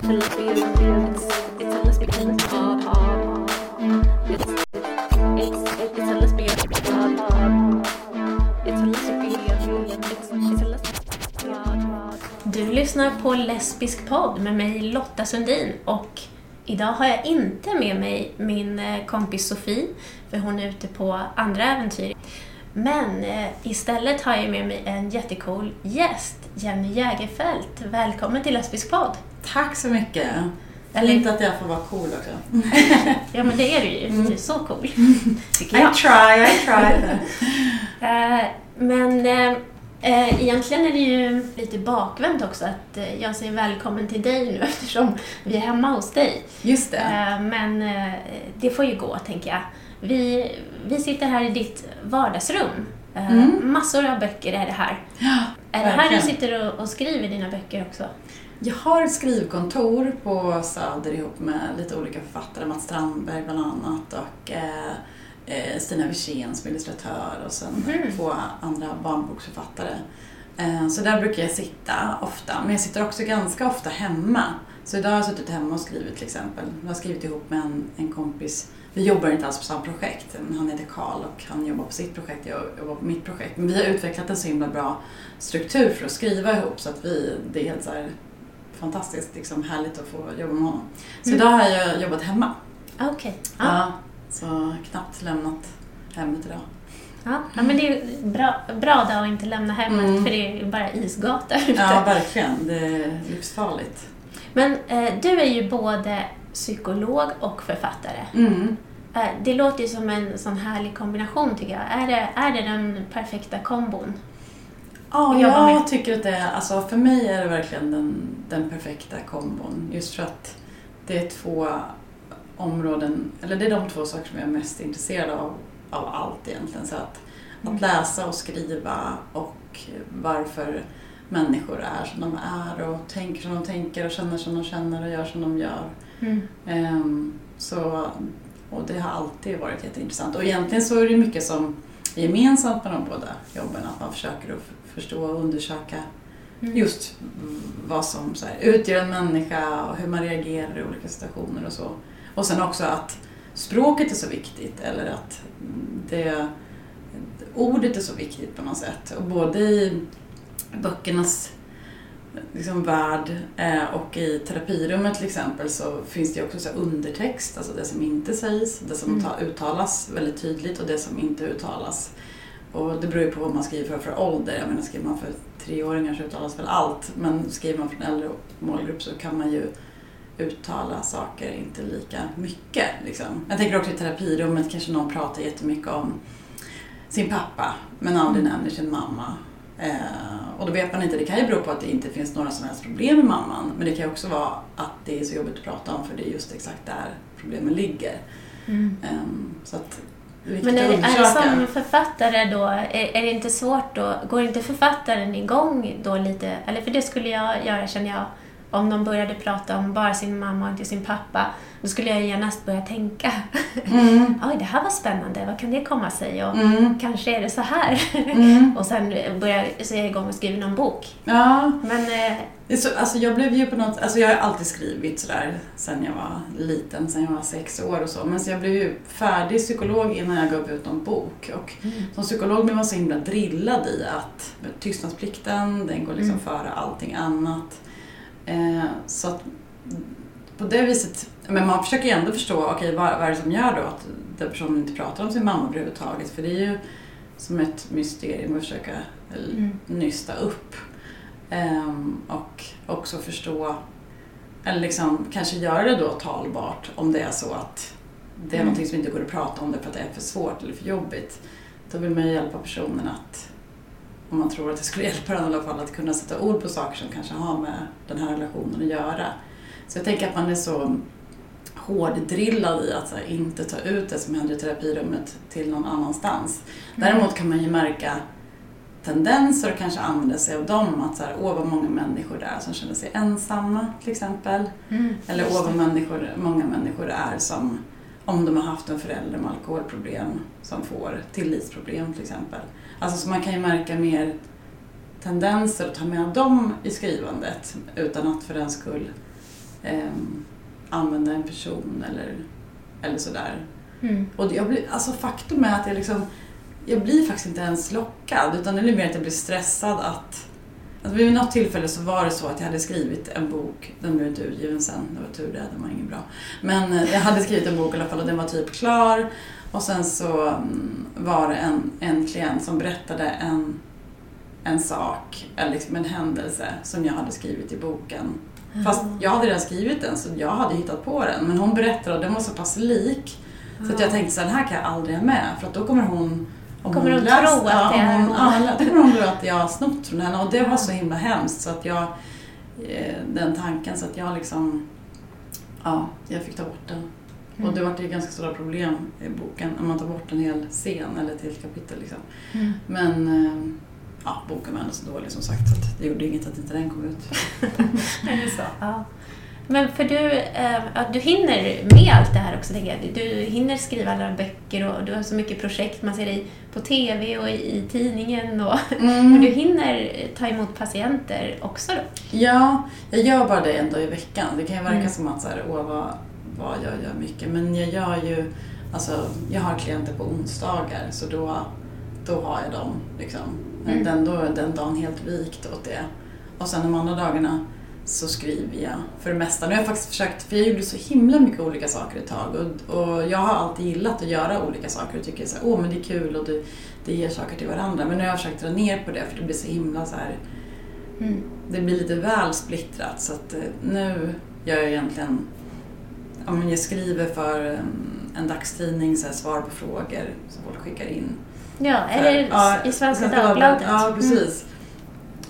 Du lyssnar på Lesbisk podd med mig Lotta Sundin och idag har jag inte med mig min eh, kompis Sofie för hon är ute på andra äventyr. Men eh, istället har jag med mig en jättecool gäst, Jenny Jägerfelt. Välkommen till Lesbisk podd! Tack så mycket. Eller- Fint att jag får vara cool också. Ja men det är du ju, du är så cool. Tycker I jag. try, I try. Eh, Men eh, egentligen är det ju lite bakvänt också att jag säger välkommen till dig nu eftersom vi är hemma hos dig. Just det. Eh, Men det får ju gå, tänker jag. Vi, vi sitter här i ditt vardagsrum. Mm. Massor av böcker är det här. Ja, Är det här du sitter och, och skriver dina böcker också? Jag har ett skrivkontor på Söder ihop med lite olika författare, Mats Strandberg bland annat och eh, eh, Stina Wirsén som illustratör och sen Mhm. två andra barnboksförfattare. Eh, så där brukar jag sitta ofta, men jag sitter också ganska ofta hemma. Så idag har jag suttit hemma och skrivit till exempel. Jag har skrivit ihop med en, en kompis. Vi jobbar inte alls på samma projekt. Han heter Karl och han jobbar på sitt projekt, jag jobbar på mitt projekt. Men vi har utvecklat en så himla bra struktur för att skriva ihop så att vi, det är helt så här fantastiskt liksom, härligt att få jobba med honom. Så Mm. idag har jag jobbat hemma. Ah, Okej. Ja. Ja. Så knappt lämnat hemmet idag. Ja. ja, men det är bra, bra dag att inte lämna hemmet Mm. för det är bara isgata ute. Ja, verkligen. Det är livsfarligt. Men eh, du är ju både psykolog och författare. Mm. Eh, det låter ju som en sån härlig kombination tycker jag. Är det, är det den perfekta kombon? Ja, med. jag tycker att det är, alltså för mig är det verkligen den, den perfekta kombon. Just för att det är två områden, eller det är de två saker som jag är mest intresserad av, av allt egentligen. Så att, Mm. att läsa och skriva och varför människor är som de är och tänker som de tänker och känner som de känner och gör som de gör. Mm. Ehm, så, och det har alltid varit jätteintressant. Och egentligen så är det mycket som är gemensamt med de båda jobben. Att man försöker att förstå och undersöka Mm. just vad som så här, utgör en människa och hur man reagerar i olika situationer och så. Och sen också att språket är så viktigt eller att det, ordet är så viktigt på något sätt. Och både i böckernas liksom, värld eh, och i terapirummet till exempel så finns det också så undertext, alltså det som inte sägs, det som Mm. ta, uttalas väldigt tydligt och det som inte uttalas. Och det beror ju på vad man skriver för, för ålder. Jag menar, skriver man för treåringar så uttalas väl allt. Men skriver man för en äldre målgrupp så kan man ju uttala saker inte lika mycket. Liksom. Jag tänker också i terapirummet kanske någon pratar jättemycket om sin pappa men aldrig nämner sin mamma. Eh, och då vet man inte, det kan ju bero på att det inte finns några som helst problem med mamman. Men det kan ju också vara att det är så jobbigt att prata om för det är just exakt där problemen ligger. Mm. Ehm, så att Men är, är det som författare då, är, är det inte svårt då, går inte författaren igång då lite, eller för det skulle jag göra känner jag, om de började prata om bara sin mamma och inte sin pappa, då skulle jag genast börja tänka, Mm. oj det här var spännande, vad kan det komma sig? Och Mm. kanske är det så här. Mm. och sen börjar jag igång och skriva någon bok. Ja, Men eh, så, alltså jag blev ju på något, alltså jag har alltid skrivit sådär sen jag var liten, sen jag var sex år och så. Men så jag blev ju färdig psykolog innan jag gav ut någon bok. Och som psykolog blev man så himla drillad i att tystnadsplikten, den går liksom Mm. före allting annat. Eh, så att på det viset, men man försöker ju ändå förstå, okej vad, vad är det som gör då att den personen inte pratar om sin mamma överhuvudtaget? För det är ju som ett mysterium att försöka Mm. nysta upp. Ehm, och också förstå, eller liksom kanske göra det då talbart om det är så att det är Mm. någonting som inte går att prata om det för att det är för svårt eller för jobbigt. Då vill man ju hjälpa personen att, om man tror att det skulle hjälpa den i alla fall, att kunna sätta ord på saker som kanske har med den här relationen att göra. Så jag tänker att man är så hårddrillad i att här, inte ta ut det som händer i terapirummet till någon annanstans. Däremot kan man ju märka tendenser och kanske använda sig av dem. Att så här, åh vad många människor det är som känner sig ensamma till exempel. Mm. Eller åh vad det. människor, många människor är som om de har haft en förälder med alkoholproblem som får tillitsproblem till exempel. Alltså så man kan ju märka mer tendenser och ta med dem i skrivandet utan att för den skull ehm, använda en person eller, eller sådär. Mm. Och jag blir, alltså faktum är att jag liksom, jag blir faktiskt inte ens lockad utan det blir mer att jag blir stressad att Alltså vid något tillfälle så var det så att jag hade skrivit en bok, den blev inte utgiven sen, det var tur det, den var ingen bra. Men eh, jag hade skrivit en bok i alla fall och den var typ klar. Och sen så mm, var det en, en klient som berättade en, en sak, eller liksom en händelse som jag hade skrivit i boken. Fast jag hade redan skrivit den så jag hade hittat på den. Men hon berättade och den var så pass lik så att jag tänkte så här, den här kan jag aldrig ha med för att då kommer hon om Kommer hon läser- tro att det är hon, hon? ja, Då kommer hon tro att jag har snott från henne och det var så himla hemskt så att jag eh, den tanken så att jag liksom ja, jag fick ta bort den. Mm. Och det var ju ganska stora problem i boken om man tar bort en hel scen eller ett helt kapitel liksom. Mm. Men eh, ja, boken var ändå så dålig som sagt så det gjorde inget att inte den kom ut. Är det så? Ja. Men för du, eh, du hinner med allt det här också, tänker jag. Du hinner skriva alla böcker och du har så mycket projekt. Man ser dig på TV och i, tidningen. Och, Men du hinner ta emot patienter också då? Ja, jag gör bara det en dag i veckan. Det kan ju verka Mm. som att så här, åh vad, vad jag gör mycket. Men jag gör ju, alltså jag har klienter på onsdagar så då, då har jag dem liksom. Mm. Den, då den dagen helt vikt åt det. Och sen de andra dagarna så skriver jag för det mesta. Nu har jag faktiskt försökt, för jag gjorde så himla mycket olika saker ett tag och, och jag har alltid gillat att göra olika saker och tycker så här, åh men det är kul och det, det ger saker till varandra. Men nu har jag försökt dra ner på det för det blir så himla så här Mm. det blir lite väl splittrat så att eh, nu gör jag egentligen ja, men jag skriver för em, en dagstidning, så här, svar på frågor som folk skickar in. Ja, eller ja, i Svenska Dagbladet. Ja, Mm.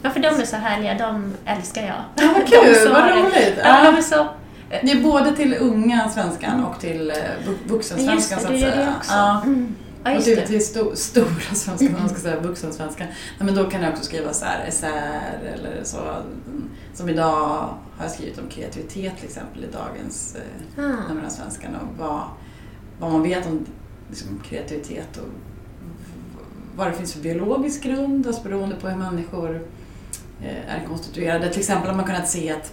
Ja, för de är så härliga. De älskar jag. Ja, vad kul, vad roligt. Ja, de är så... Det är både till unga svenskan och till eh, vu- vuxensvenskan Just så att säga. Ja. Mm. Ja, och till, till sto, stora svenskan, om man ska säga vuxensvenskan. Nej, men då kan jag också skriva så här essäer eller så. Som idag har jag skrivit om kreativitet till exempel i dagens eh, Ah. nummer av Svenskan och vad, vad man vet om liksom, kreativitet och vad det finns för biologisk grund, alltså beroende på hur människor eh, är konstituerade. Till exempel har man kunnat se att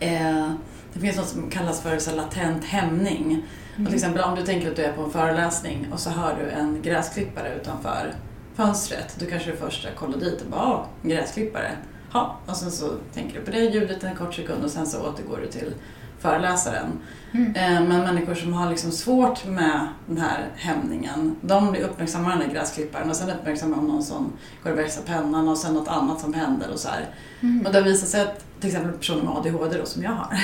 eh, det finns något som kallas för så latent hämning. Och till exempel om du tänker att du är på en föreläsning och så hör du en gräsklippare utanför fönstret. Då kanske du först kollar dit och bara, "Ah, en gräsklippare. Ja, och sen så tänker du på det ljudet en kort sekund och sen så återgår du till föreläsaren. Mm. Eh, Men människor som har liksom svårt med den här hämningen, de blir uppmärksamma den här gräsklipparen och sen uppmärksamma om någon som går och växlar pennan och sen något annat som händer och så. Mm. Och det har visat sig att till exempel personer med ADHD då, som jag har,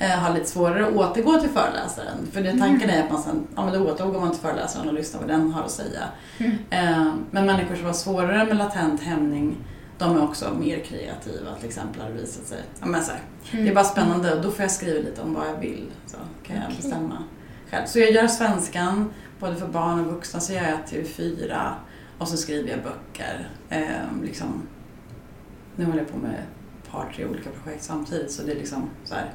eh, har lite svårare att återgå till föreläsaren. För det, tanken är att man sen, ja men då återgår man till föreläsaren och lyssnar vad den har att säga. Mm. Eh, Men människor som har svårare med latent hämning, de är också mer kreativa till exempel har det visat sig. Ja, men så här, Mm. det är bara spännande och då får jag skriva lite om vad jag vill. Så kan jag Okej. bestämma själv. Så jag gör svenskan, både för barn och vuxna, så gör jag TV4 och så skriver jag böcker. Eh, liksom, nu håller jag på med ett par, tre olika projekt samtidigt så det är liksom så här.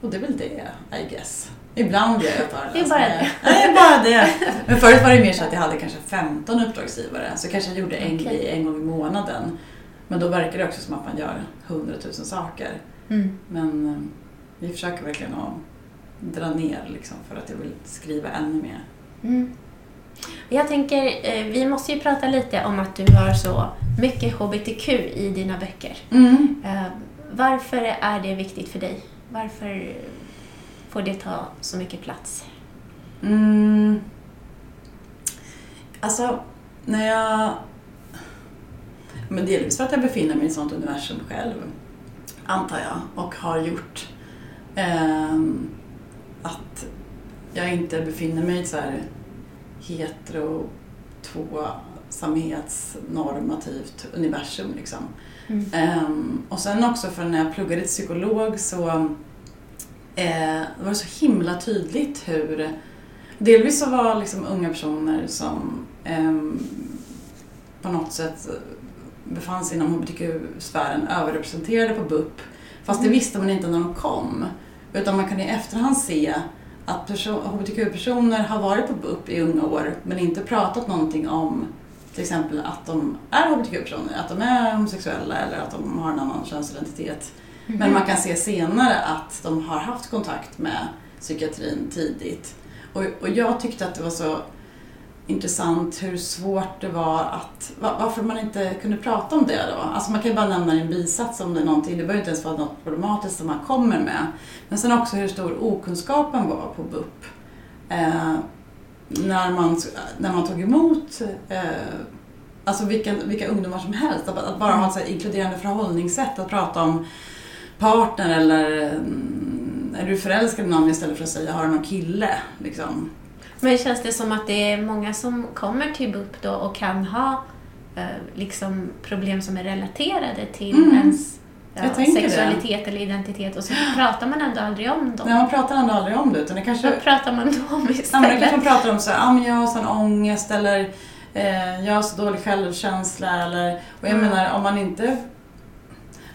Och det är väl det, I guess. Ibland gör jag föreläsningar. Det är bara det. Nej, bara det. Men förut var det mer så att jag hade kanske 15 uppdragsgivare. Så kanske jag gjorde en Okej. grej en gång i månaden. Men då verkar det också som att man gör 100 000 saker. Mm. Men eh, vi försöker verkligen att dra ner liksom, för att jag vill skriva ännu mer. Mm. Jag tänker, eh, vi måste ju prata lite om att du har så mycket HBTQ i dina böcker. Eh, Varför är det viktigt för dig? Varför får det ta så mycket plats? Mm. Alltså, när jag... Men delvis för att jag befinner mig i ett sånt universum själv, antar jag, och har gjort. ehm, att jag inte befinner mig i ett så här hetero tvåsamhetsnormativt universum. Liksom. Mm. Ehm, och sen också för när jag pluggade till psykolog så eh, var det så himla tydligt hur Delvis så var liksom unga personer som ehm, på något sätt befann sig inom hbtq-sfären överrepresenterade på BUP. Fast det Mm. visste man inte när de kom. Utan man kan i efterhand se att perso- hbtq-personer har varit på BUP i unga år men inte pratat någonting om till exempel att de är hbtq-personer, att de är homosexuella eller att de har en annan könsidentitet men man kan se senare att de har haft kontakt med psykiatrin tidigt. Och, och jag tyckte att det var så intressant hur svårt det var att, varför man inte kunde prata om det då. Alltså man kan ju bara nämna i en bisats om det är någonting, det behöver inte ens vara något problematiskt som man kommer med. Men sen också hur stor okunskapen var på BUP. Eh, när, man, när man tog emot eh, alltså vilka, vilka ungdomar som helst, att, att bara ha ett så här inkluderande förhållningssätt, att prata om partner eller mm, är du förälskad i någon istället för att säga har du någon kille? Liksom. Men känns det som att det är många som kommer till BUP då och kan ha eh, liksom problem som är relaterade till Mm. ens ja, tänker det. sexualitet eller identitet och så pratar man ändå aldrig om dem. Nej, man pratar ändå aldrig om det utan det kanske Vad pratar man då om Ja, men det istället? kanske man pratar om så här, ah, jag har sån ångest eller eh, jag har så dålig självkänsla eller, och jag Mm. menar om man inte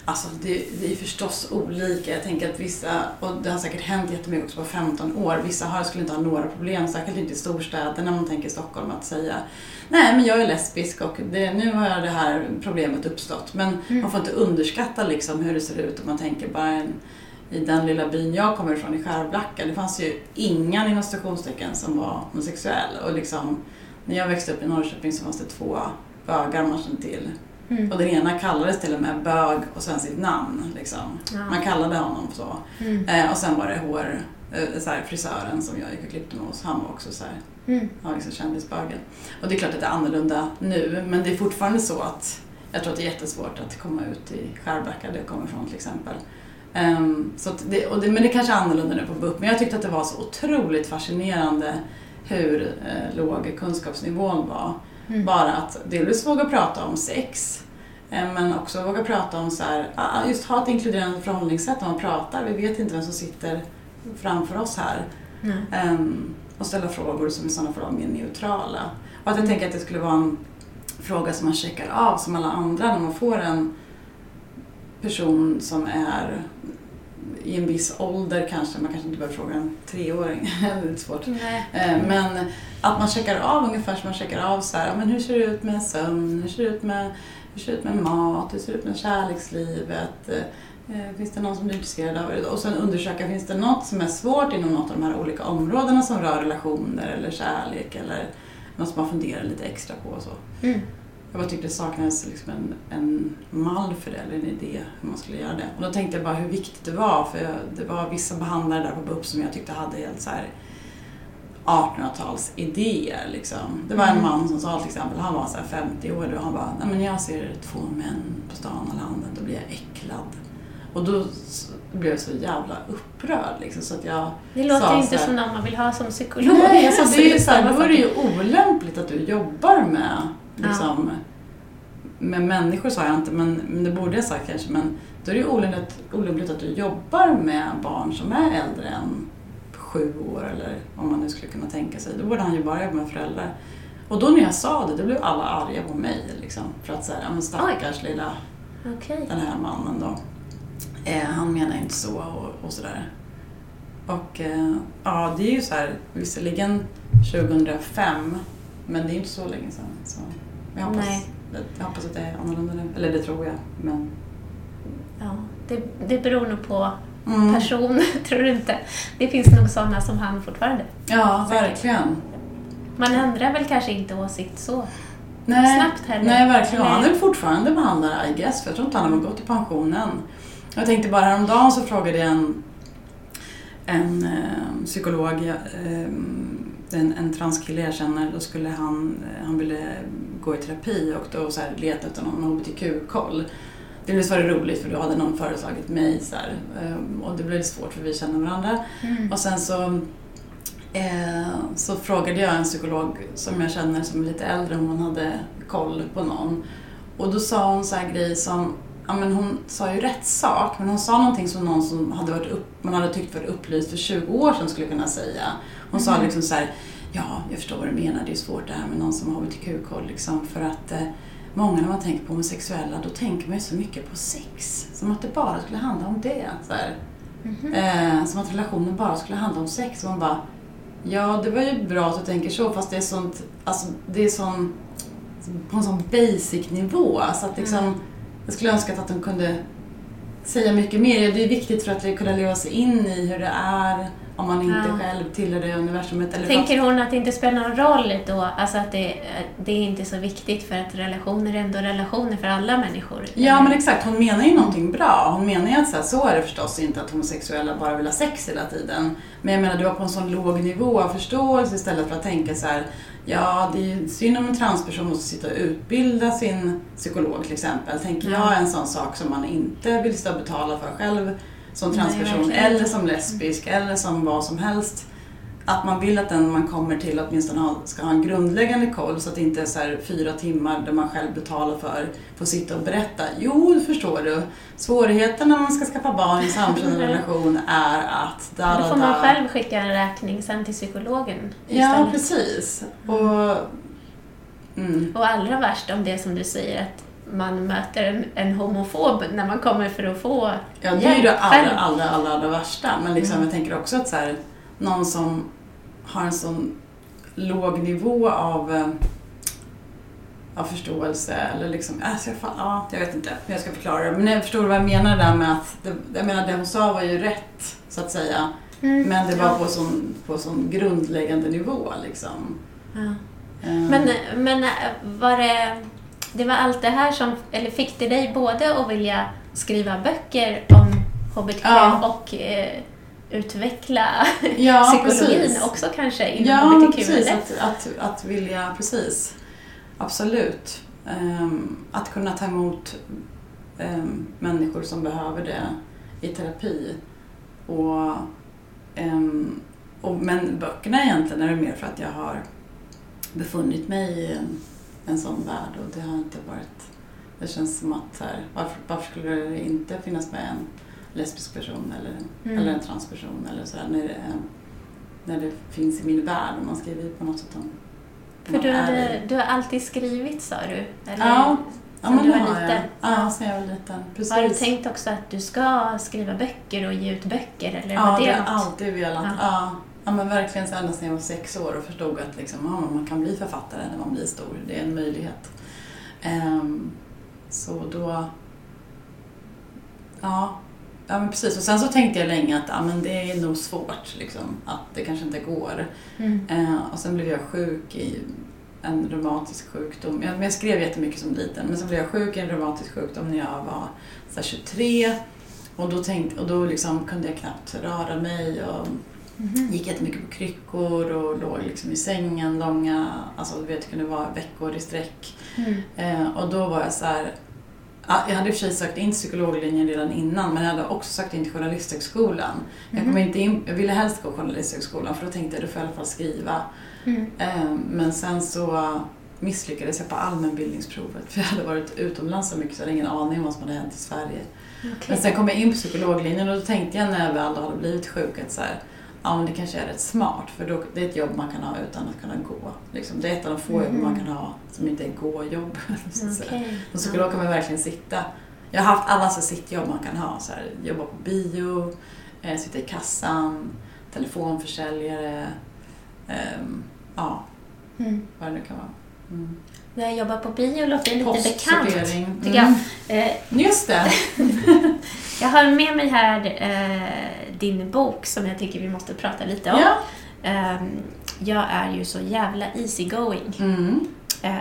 Alltså det, det är förstås olika. Jag tänker att vissa, och det har säkert hänt jättemycket också på 15 år, vissa har, skulle inte ha några problem, särskilt inte i storstäder när man tänker Stockholm, att säga Nej men jag är lesbisk och det, nu har det här problemet uppstått. Men Mm. man får inte underskatta liksom hur det ser ut om man tänker bara en, i den lilla byn jag kommer ifrån, i Skärblacka, det fanns ju ingen inom stationstecken som var homosexuell. Och liksom, när jag växte upp i Norrköping så fanns det två bögar man kände till. Mm. Och den ena kallades till och med bög och sen sitt namn. Liksom. Ja. Man kallade honom så. Mm. Eh, och sen var det hår, eh, så här, frisören som jag gick och klippte med hos, han var också så här, Mm. ja, liksom kändisbögen. Och det är klart att det är annorlunda nu, men det är fortfarande så att jag tror att det är jättesvårt att komma ut i Skärblacka, där jag kommer ifrån till exempel. Ehm, så det, och det, men det kanske är annorlunda nu på BUP, men jag tyckte att det var så otroligt fascinerande hur eh, låg kunskapsnivån var. Mm. Bara att delvis våga prata om sex, eh, men också våga prata om så här, ah, just ha ett inkluderande förhållningssätt när man pratar. Vi vet inte vem som sitter framför oss här. Ehm, och ställa frågor som i sådana fall mer neutrala. Och att jag Mm. tänker att det skulle vara en fråga som man checkar av som alla andra när man får en person som är i en viss ålder kanske, man kanske inte behöver fråga en treåring, det är lite svårt. Nej. Eh, Men att man checkar av ungefär som man checkar av så här, men hur ser det ut med sömn, hur ser det ut med, hur ser det ut med mat, hur ser det ut med kärlekslivet, Eh, finns det någon som är intresserad av det? Och sen undersöka, finns det något som är svårt inom något av de här olika områdena som rör relationer eller kärlek eller något som man funderar lite extra på och så. Mm. Jag bara tyckte det saknades liksom en, en mall för det, eller en idé hur man skulle göra det. Och då tänkte jag bara hur viktigt det var, för jag, det var vissa behandlare där på BUP som jag tyckte hade helt så här 1800-tals idéer liksom. Det var en Mm. man som sa till exempel, han var så här 50 år och han bara, nej men jag ser två män på stan och landet, då blir jag äcklad. Och då blev jag så jävla upprörd liksom, så att jag Det låter sa inte så här- som någon man vill ha som psykolog. Nej, alltså, det är ju så här, då är det ju olämpligt att du jobbar med, liksom, med människor sa jag inte, men, men det borde jag sagt kanske, men då är det ju olämpligt, olämpligt att du jobbar med barn som är äldre än sju år eller om man nu skulle kunna tänka sig. Då borde han ju bara jobba med föräldrar. Och då när jag sa det, då blev alla arga på mig liksom, för att säga, ja men stackars lilla Okej. den här mannen då. Eh, han menar inte så och, och sådär. Och eh, ja, det är ju så här, visserligen 2005, men det är inte så länge sedan. Så jag, hoppas, Nej. jag hoppas att det är annorlunda nu. Eller det tror jag. Men, Ja, det, det beror nog på mm. person, tror du inte? Det finns nog sådana som han fortfarande. Ja, verkligen. Man ändrar väl kanske inte åsikt så Nej, snabbt heller. nej verkligen. Han är Nej. fortfarande behandlare, I guess, för jag tror inte han har gått i pension än. Jag tänkte bara häromdagen så frågade jag en, en eh, psykolog, eh, en, en transkille jag känner, då skulle han, eh, han ville gå i terapi och då så här leta efter någon HBTQ-koll. Delvis var det roligt för då hade någon föreslagit mig så här, eh, och det blev svårt för vi känner varandra. Mm. Och sen så, eh, så frågade jag en psykolog som jag känner som är lite äldre om hon hade koll på någon. Och då sa hon så här grej som, ja men hon sa ju rätt sak, men hon sa någonting som någon som hade varit upp, man hade tyckt varit upplyst för 20 år sedan skulle kunna säga. Hon sa Mhm. liksom så här, ja jag förstår vad du menar, det är svårt det här med någon som har HBTQ-koll liksom för att eh, Många när man tänker på homosexuella, då tänker man ju så mycket på sex. Som att det bara skulle handla om det. Så här. Mhm. Eh, som att relationen bara skulle handla om sex. Och man bara, ja det var ju bra att du tänker så fast det är sånt, alltså det är sån, på en sån basic nivå. Så att liksom, Mm. jag skulle önska att de kunde säga mycket mer. Det är viktigt för att kunna leva sig in i hur det är om man inte Ja. själv tillhör det universumet. Eller Tänker hon att det inte spelar någon roll då? Alltså att det, det är inte så viktigt för att relationer är ändå relationer för alla människor? Ja eller? men exakt, hon menar ju någonting bra. Hon menar ju att så, här, så är det förstås inte att homosexuella bara vill ha sex hela tiden. Men jag menar, du var på en sån låg nivå av förståelse istället för att tänka så här. Ja, det är synd om en transperson måste sitta och utbilda sin psykolog till exempel. Tänker Ja. jag en sån sak som man inte vill stå och betala för själv som Nej, transperson verkligen eller som lesbisk eller som vad som helst. Att man vill att den man kommer till åtminstone ha, ska ha en grundläggande koll så att det inte är så fyra timmar där man själv betalar för får sitta och berätta. Jo, förstår du. Svårigheten när man ska skaffa barn i samkönad relation är att... Da, Då da, får man själv skicka en räkning sen till psykologen Ja, istället. precis. Och... Mm. Och allra värst om det som du säger att man möter en, en homofob när man kommer för att få Ja, det är ju det allra, allra, allra, allra värsta. Men liksom, Mm. jag tänker också att så här, någon som har en sån låg nivå av, eh, av förståelse eller liksom, alltså, jag, fan, ja, jag vet inte hur jag ska förklara det. Men jag förstår vad jag menar där med att, det, jag menar det hon sa var ju rätt så att säga. Mm, Men det var på sån, på sån grundläggande nivå liksom. Ja. Eh, Men, men äh, var det, det var allt det här som, eller fick det dig både att vilja skriva böcker om HBTQ Ja. och eh, utveckla ja, psykologin precis. också kanske inom Ja, HBTQ? precis. eller? Att, att, att vilja, precis. Absolut. Ehm, att kunna ta emot ehm, människor som behöver det i terapi. Och, ehm, och, men böckerna egentligen är det mer för att jag har befunnit mig i en, en sån värld och det har inte varit... Det känns som att så här, varför, varför skulle det inte finnas med en lesbisk person eller, Mm. eller en transperson eller sådär när det, är- när det finns i min värld och man skriver ju på något sätt om För du, hade, du har alltid skrivit sa du? Eller? Ja, ja sen men du var har jag. liten? Ja, sen jag var liten. Precis. Har du tänkt också att du ska skriva böcker och ge ut böcker? Eller Ja, det har jag alltid velat. Ja. Ja. Ja. men verkligen så ända sedan jag var sex år och förstod att liksom, ja, man kan bli författare när man blir stor. Det är en möjlighet. Ehm, så då... Ja. ja, men precis. Och sen så tänkte jag länge att ja, men det är nog svårt. Liksom, att det kanske inte går. Mm. Eh, och sen blev jag sjuk i en reumatisk sjukdom. Jag, men jag skrev jättemycket som liten, men sen blev jag sjuk i en reumatisk sjukdom när jag var så här, 23. Och då, tänkte, och då liksom kunde jag knappt röra mig och Mhm. gick jättemycket på kryckor och låg liksom i sängen långa, alltså du vet det kunde vara veckor i sträck. Mm. Eh, och då var jag så här, ja, jag hade i och för sig sökt in psykologlinjen redan innan men jag hade också sökt in till Journalisthögskolan. Jag, kom Mhm. inte in, jag ville helst gå Journalisthögskolan för då tänkte jag då får jag i alla fall skriva. Mm. Eh, Men sen så misslyckades jag på allmänbildningsprovet för jag hade varit utomlands så mycket så jag hade ingen aning om vad som hade hänt i Sverige. Okej. Men sen kom jag in på psykologlinjen och då tänkte jag när jag väl hade blivit sjuk att så här, ja men det kanske är rätt smart för då, det är ett jobb man kan ha utan att kunna gå. Liksom, det är ett av de få jobb Mhm. man kan ha som inte är gå-jobb. Okej. Som psykolog kan man verkligen sitta. Jag har haft alla så sittjobb man kan ha. Så här, jobba på bio, eh, sitta i kassan, telefonförsäljare, ehm, ja, Mm. vad det nu kan vara. Mm. När jag jobbar på bio låter det lite bekant. Postsortering. tycker jag. Mm. Eh, Just det. jag har med mig här eh, din bok som jag tycker vi måste prata lite om. Ja. Ehm, jag är ju så jävla easygoing. Mm. Eh,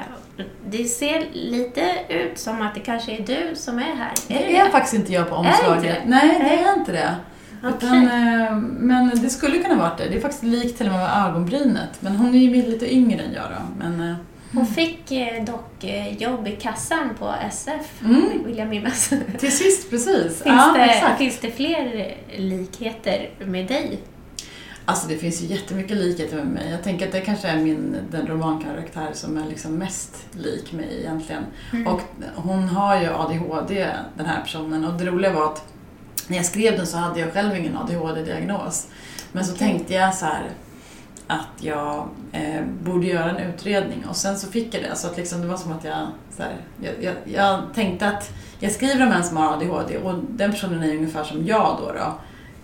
det ser lite ut som att det kanske är du som är här. Det är faktiskt inte jag på Är det omslaget. det? Nej, det är inte det. Okej. Utan, eh, men det skulle kunna vara det. Det är faktiskt likt till och med med ögonbrynet. Men hon är ju lite yngre än jag då. Men, eh, Hon fick eh, dock eh, jobb i kassan på SF, Mm. vill jag minnas. till sist, precis. Finns, ja, det, exakt. finns det fler likheter med dig? Alltså det finns ju jättemycket likheter med mig. Jag tänker att det kanske är min, den romankaraktär som är liksom mest lik mig egentligen. Mm. Och hon har ju ADHD, den här personen. Och det roliga var att när jag skrev den så hade jag själv ingen ADHD-diagnos. Men så Okej. tänkte jag så här att jag eh, borde göra en utredning och sen så fick jag det. Så att liksom, det var som att jag, så här, jag, jag, jag tänkte att jag skriver om en som har ADHD och den personen är ungefär som jag då. då.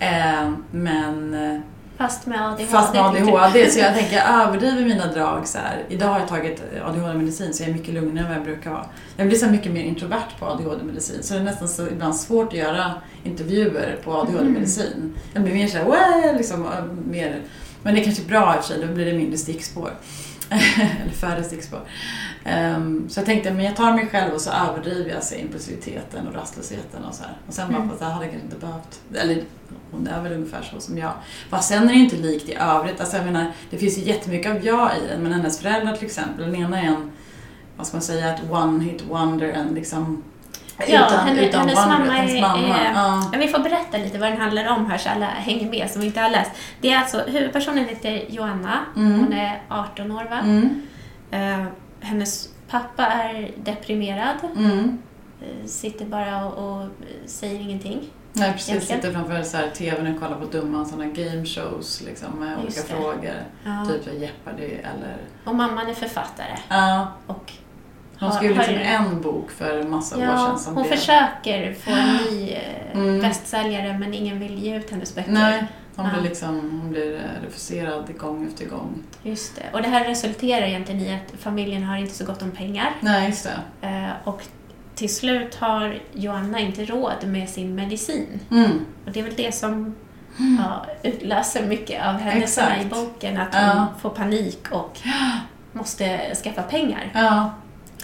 Eh, men eh, Fast med ADHD. Fast med? ADHD, så jag tänker jag överdriver mina drag så här. Idag har jag tagit ADHD-medicin så jag är mycket lugnare än vad jag brukar vara. Jag blir så mycket mer introvert på ADHD-medicin så det är nästan så ibland svårt att göra intervjuer på ADHD-medicin. Jag blir mer såhär, liksom, mer, men det är kanske bra i och för sig, då blir det mindre stickspår. Eller färre stickspår. Ehm, så jag tänkte, men jag tar mig själv och så överdriver jag så impulsiviteten och rastlösheten och så här. Och sen bara, Mm. fast jag hade kanske inte behövt, eller hon är väl ungefär så som jag. Fast sen är det ju inte likt i övrigt. Alltså jag menar, det finns ju jättemycket av jag i den, men hennes föräldrar till exempel, den ena är en, vad ska man säga, ett one hit wonder, en liksom Ja, henne- hennes wonder, mamma hennes är- mamma. är- Ja. Vi får berätta lite vad den handlar om här så alla hänger med som inte har läst. Det är alltså, huvudpersonen heter Joanna. Mm. Hon är 18 år va? Mm, Eh, hennes pappa är deprimerad. mm. eh, sitter bara och, och säger ingenting. Nej, precis. Egentligen. Sitter framför så här, TVn och kollar på dumma sådana game shows liksom, med olika Just det. frågor. Ja. Typ Jeopardy eller... Och mamman är författare. Ja, Och hon Har- skrev liksom en bok för massa år ja, sedan som hon blev... försöker få en ny eh, Mm. bästsäljare men ingen vill ge ut hennes böcker. Nej, hon blir liksom hon blir eh, refuserad gång efter gång. Just det. Och det här resulterar egentligen i att familjen har inte så gott om pengar. Nej, just det. Eh, och till slut har Joanna inte råd med sin medicin. Mm. Och det är väl det som ja, utlöser mycket av händelserna i boken. Att hon Ja. får panik och måste skaffa pengar. Ja.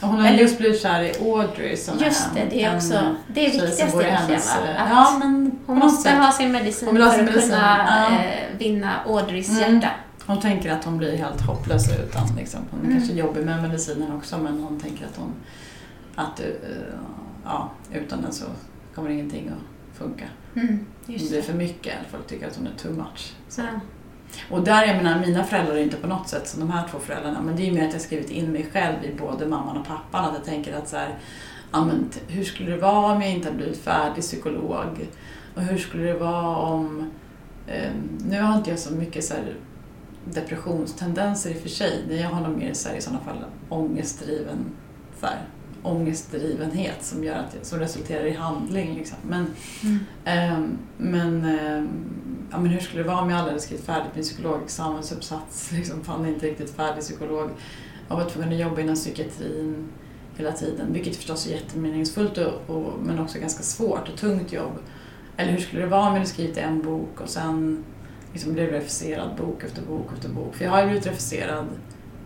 Hon har just blivit kär i Audrey som Just det, är det är en också det är viktigaste i hennes, eh, Att Ja, men hon måste ha sin medicin för att medicin, kunna ja. eh, vinna Audreys Mm. hjärta. Hon tänker att hon blir helt hopplös utan. Liksom. Hon är Mm. kanske jobbig med medicinen också men hon tänker att hon att, eh, ja, utan den så kommer ingenting att funka. Mm, Det blir för mycket. Folk tycker att hon är too much. Så. Ja. Och där, jag menar, mina föräldrar är inte på något sätt som de här två föräldrarna, men det är ju mer att jag skrivit in mig själv i både mamman och pappan. Att jag tänker att så här, ja, men hur skulle det vara om jag inte hade blivit färdig psykolog? Och hur skulle det vara om... Eh, nu har inte jag så mycket så här, depressionstendenser i och för sig. Jag har nog mer så här, i sådana fall ångestdriven, så här, ångestdrivenhet som, gör att, som resulterar i handling. Liksom. Men Mm. Ehm, men, ehm, ja, men hur skulle det vara om jag aldrig hade skrivit färdigt min psykologexamensuppsats? Liksom, fann inte riktigt färdig psykolog. Jag var tvungen att jobba inom psykiatrin hela tiden, vilket förstås är jättemeningsfullt och, och, men också ganska svårt och tungt jobb. Eller hur skulle det vara om jag hade skrivit en bok och sen liksom blev refuserad bok efter bok efter bok? För jag har ju blivit refuserad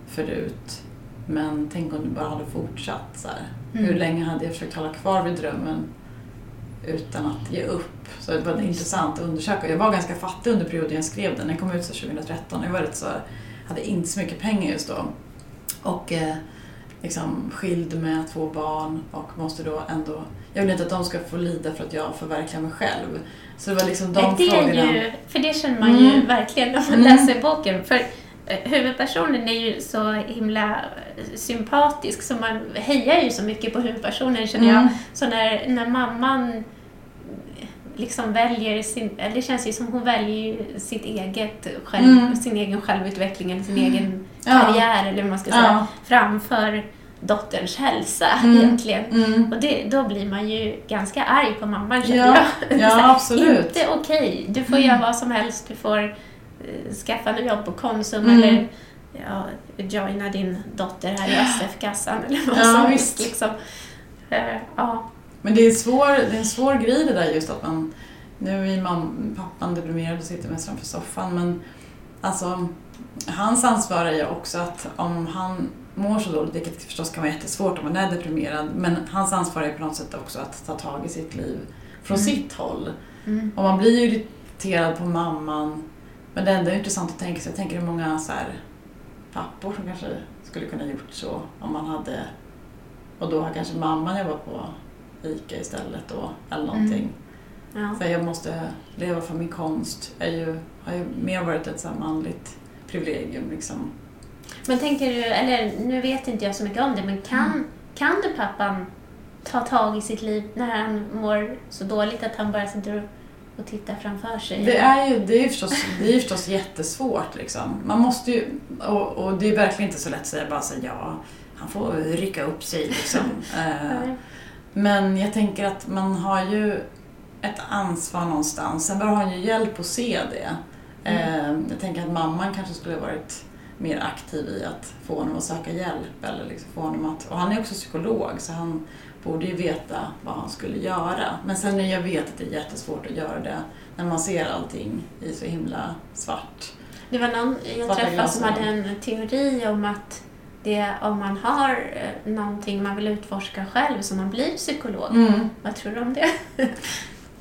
förut, men tänk om det bara hade fortsatt så. Mm. Hur länge hade jag försökt hålla kvar vid drömmen utan att ge upp? Så det var intressant att undersöka. Jag var ganska fattig under perioden jag skrev den. Den kom ut så 2013. Jag var rätt så, hade inte så mycket pengar just då. Och eh, liksom skild med två barn och måste då ändå... Jag vill inte att de ska få lida för att jag förverkligar mig själv. Så det var liksom de Nej, det frågorna. är ju, för det känner man ju Mm. verkligen när man Mm. läser boken. För huvudpersonen är ju så himla eh, sympatisk så man hejar ju så mycket på huvudpersonen känner jag. Mm. Så när, när mamman liksom väljer sin, eller det känns ju som hon väljer sitt eget själv, Mm. sin egen självutveckling eller sin egen Ja. karriär eller vad man ska säga, Ja. framför dotterns hälsa Mm. egentligen. Mm. Och det, då blir man ju ganska arg på mamman känner Ja, jag. ja, absolut. Inte okej. Du får Mm. göra vad som helst. Du får eh, skaffa något jobb på Konsum Mm. eller ja, joina din dotter här i SF-kassan eller vad Ja, som helst. Liksom. Eh, ja. Men det är, svår, det är en svår grej det där just att man... Nu är mam, pappan deprimerad och sitter mest framför soffan men alltså hans ansvar är ju också att om han mår så dåligt, vilket förstås kan vara jättesvårt om man är deprimerad, men hans ansvar är på något sätt också att ta tag i sitt liv från Mm. sitt håll. Mm. Och man blir ju irriterad på mamman, men det enda är intressant att tänka sig, jag tänker hur många så här, pappor som kanske skulle kunna gjort så om man hade, och då har kanske mamman jobbat på ICA istället då, eller någonting. Ja. För jag måste leva för min konst är ju, har ju mer varit ett så manligt privilegium liksom. Men tänker du, eller nu vet inte jag så mycket om det, men kan, Mm. kan du pappan ta tag i sitt liv när han mår så dåligt att han bara sitter och, och tittar framför sig? Det är ju det är ju förstås, det är förstås jättesvårt liksom. Man måste ju, och, och det är verkligen inte så lätt att säga bara säga ja, han får rycka upp sig liksom. Eh. Men jag tänker att man har ju ett ansvar någonstans. Sen behöver han ju hjälp att se det. Eh, jag tänker att mamman kanske skulle varit mer aktiv i att få honom att söka hjälp. Eller liksom få honom att, och han är också psykolog så han borde ju veta vad han skulle göra. Men sen när jag vet att det är jättesvårt att göra det när man ser allting i så himla svart. Det var någon jag träffade som hade en teori om att det, om man har eh, någonting man vill utforska själv så man blir psykolog. Mm. Vad tror du om det?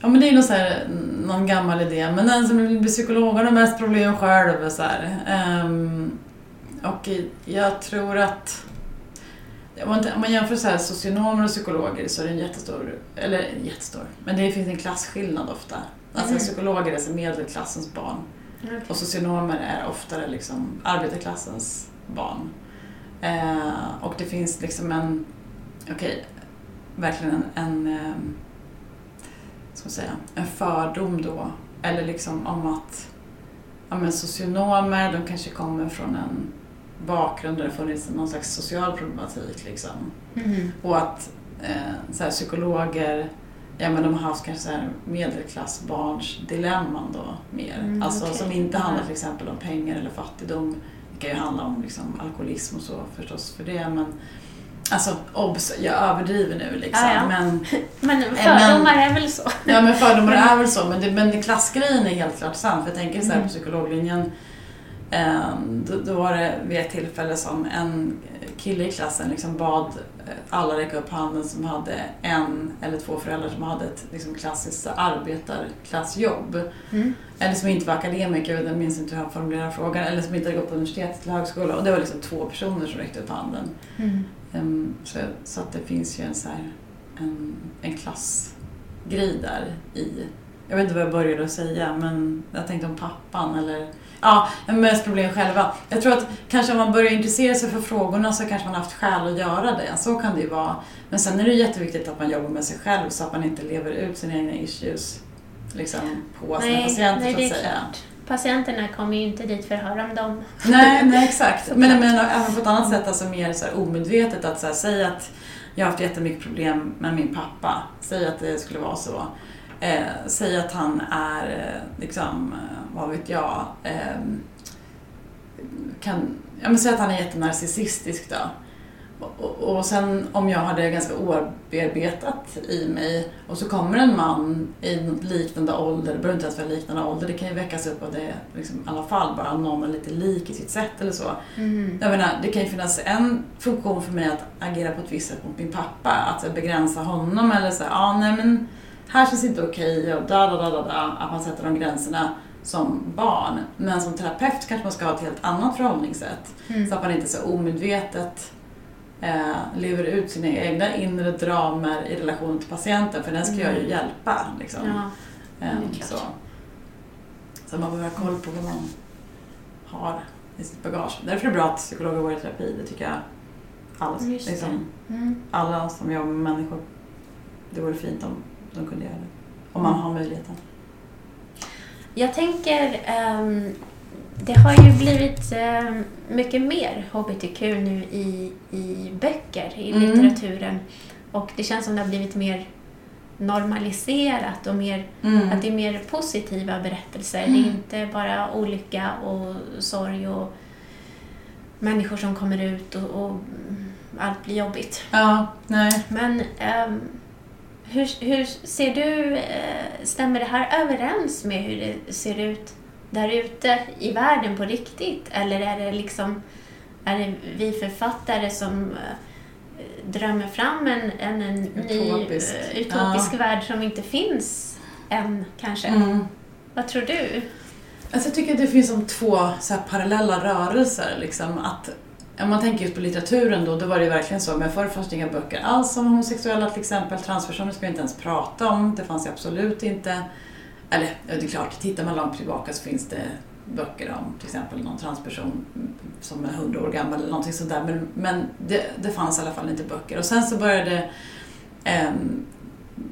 Ja men det är så här, någon gammal idé. Men den som vill bli psykolog har mest problem själv. Så här. Ehm, och jag tror att om man, jämför så här, socionomer och psykologer så är det en jättestor, eller jättestor, men det finns en klasskillnad ofta. Alltså Mm. psykologer är så medelklassens barn och socionomer är oftare liksom arbetarklassens barn. Eh, och det finns liksom en, okej, verkligen en, en ehm, ska man säga, en fördom då. Eller liksom om att ja, men socionomer, de kanske kommer från en bakgrund där det funnits någon slags social problematik. Liksom. Mhm. Och att eh, så här, psykologer, ja men de har haft kanske så här medelklassbarns dilemman då mer. Mm, alltså okej. som inte handlar till exempel om pengar eller fattigdom. Det kan ju handla om liksom, alkoholism och så förstås för det men Alltså obs, jag överdriver nu liksom. Ja, ja. Men, Men fördomar är väl så? ja men fördomar är väl så men, det, men klassgrejen är helt klart sant. För jag tänker så här Mm. på psykologlinjen Eh, då, då var det vid ett tillfälle som en kille i klassen liksom bad eh, alla räcka upp handen som hade en eller två föräldrar som hade ett liksom klassiskt arbetarklassjobb. Mm. Eller som inte var akademiker, jag minns inte hur han formulerade frågan, eller som inte hade gått på universitet eller högskola. Och det var liksom två personer som räckte upp handen. Mm. Ehm, så, så att det finns ju en, så här, en, en klassgrej där i... Jag vet inte vad jag började att säga, men jag tänkte om pappan eller... Ja, mest problem själva. Jag tror att kanske om man börjar intressera sig för frågorna så kanske man har haft skäl att göra det. Så kan det ju vara. Men sen är det jätteviktigt att man jobbar med sig själv så att man inte lever ut sina egna issues liksom, på sina Nej, patienter nej, så att säga. klart. Patienterna kommer ju inte dit för att höra om dem. Nej, nej exakt. Men, men även på ett annat sätt, alltså mer så omedvetet att så här, säga att jag har haft jättemycket problem med min pappa. Säg att det skulle vara så. Eh, säg att han är, eh, liksom, eh, vad vet jag, eh, kan, ja, men säg att han är jättenarcissistisk då. Och, och, sen om jag har det ganska obearbetat i mig och så kommer en man i liknande ålder, det behöver inte ens vara liknande ålder, det kan ju väckas upp av det liksom, i alla fall, bara någon är lite lik i sitt sätt eller så. Mm. Jag menar, det kan ju finnas en funktion för mig att agera på ett visst sätt mot min pappa, att begränsa honom eller så ah, nej men här känns inte okej och da, da, da, da, da, att man sätter de gränserna som barn. Men som terapeut kanske man ska ha ett helt annat förhållningssätt. Mm. Så att man inte så omedvetet eh, lever ut sina egna inre dramer i relation till patienten, för den ska jag ju Mm. hjälpa. Liksom. Ja. klart. så. så man behöver ha koll på vad man har i sitt bagage. Därför är det bra att psykologer går i terapi, det tycker jag alla, liksom, Mm. alla som jobbar med människor. Det vore fint om de kunde göra det. Om man Mm. har möjligheten. Jag tänker, ehm, det har ju blivit ehm, mycket mer HBTQ nu i, i böcker, i Mm. litteraturen. Och det känns som det har blivit mer normaliserat och mer, Mm. att det är mer positiva berättelser. Mm. Det är inte bara olycka och sorg och människor som kommer ut och, och allt blir jobbigt. Ja, nej. Men ehm, hur, hur ser du, eh, stämmer det här överens med hur det ser ut där ute i världen på riktigt? Eller är det liksom, är det vi författare som eh, drömmer fram en, en, en ny Utopisk. eh, utopisk värld som inte finns än kanske? Mm. Vad tror du? Alltså jag tycker att det finns som två så här parallella rörelser. Liksom, att, om man tänker just på litteraturen då, då var det ju verkligen så. Men förr fanns det inga böcker alls om homosexuella till exempel. Transpersoner ska vi inte ens prata om. Det fanns det absolut inte. Eller ja, det är klart, tittar man långt tillbaka så finns det böcker om till exempel någon transperson som är 100 år gammal eller någonting sånt där. Men, men det, det fanns i alla fall inte böcker. Och sen så började eh,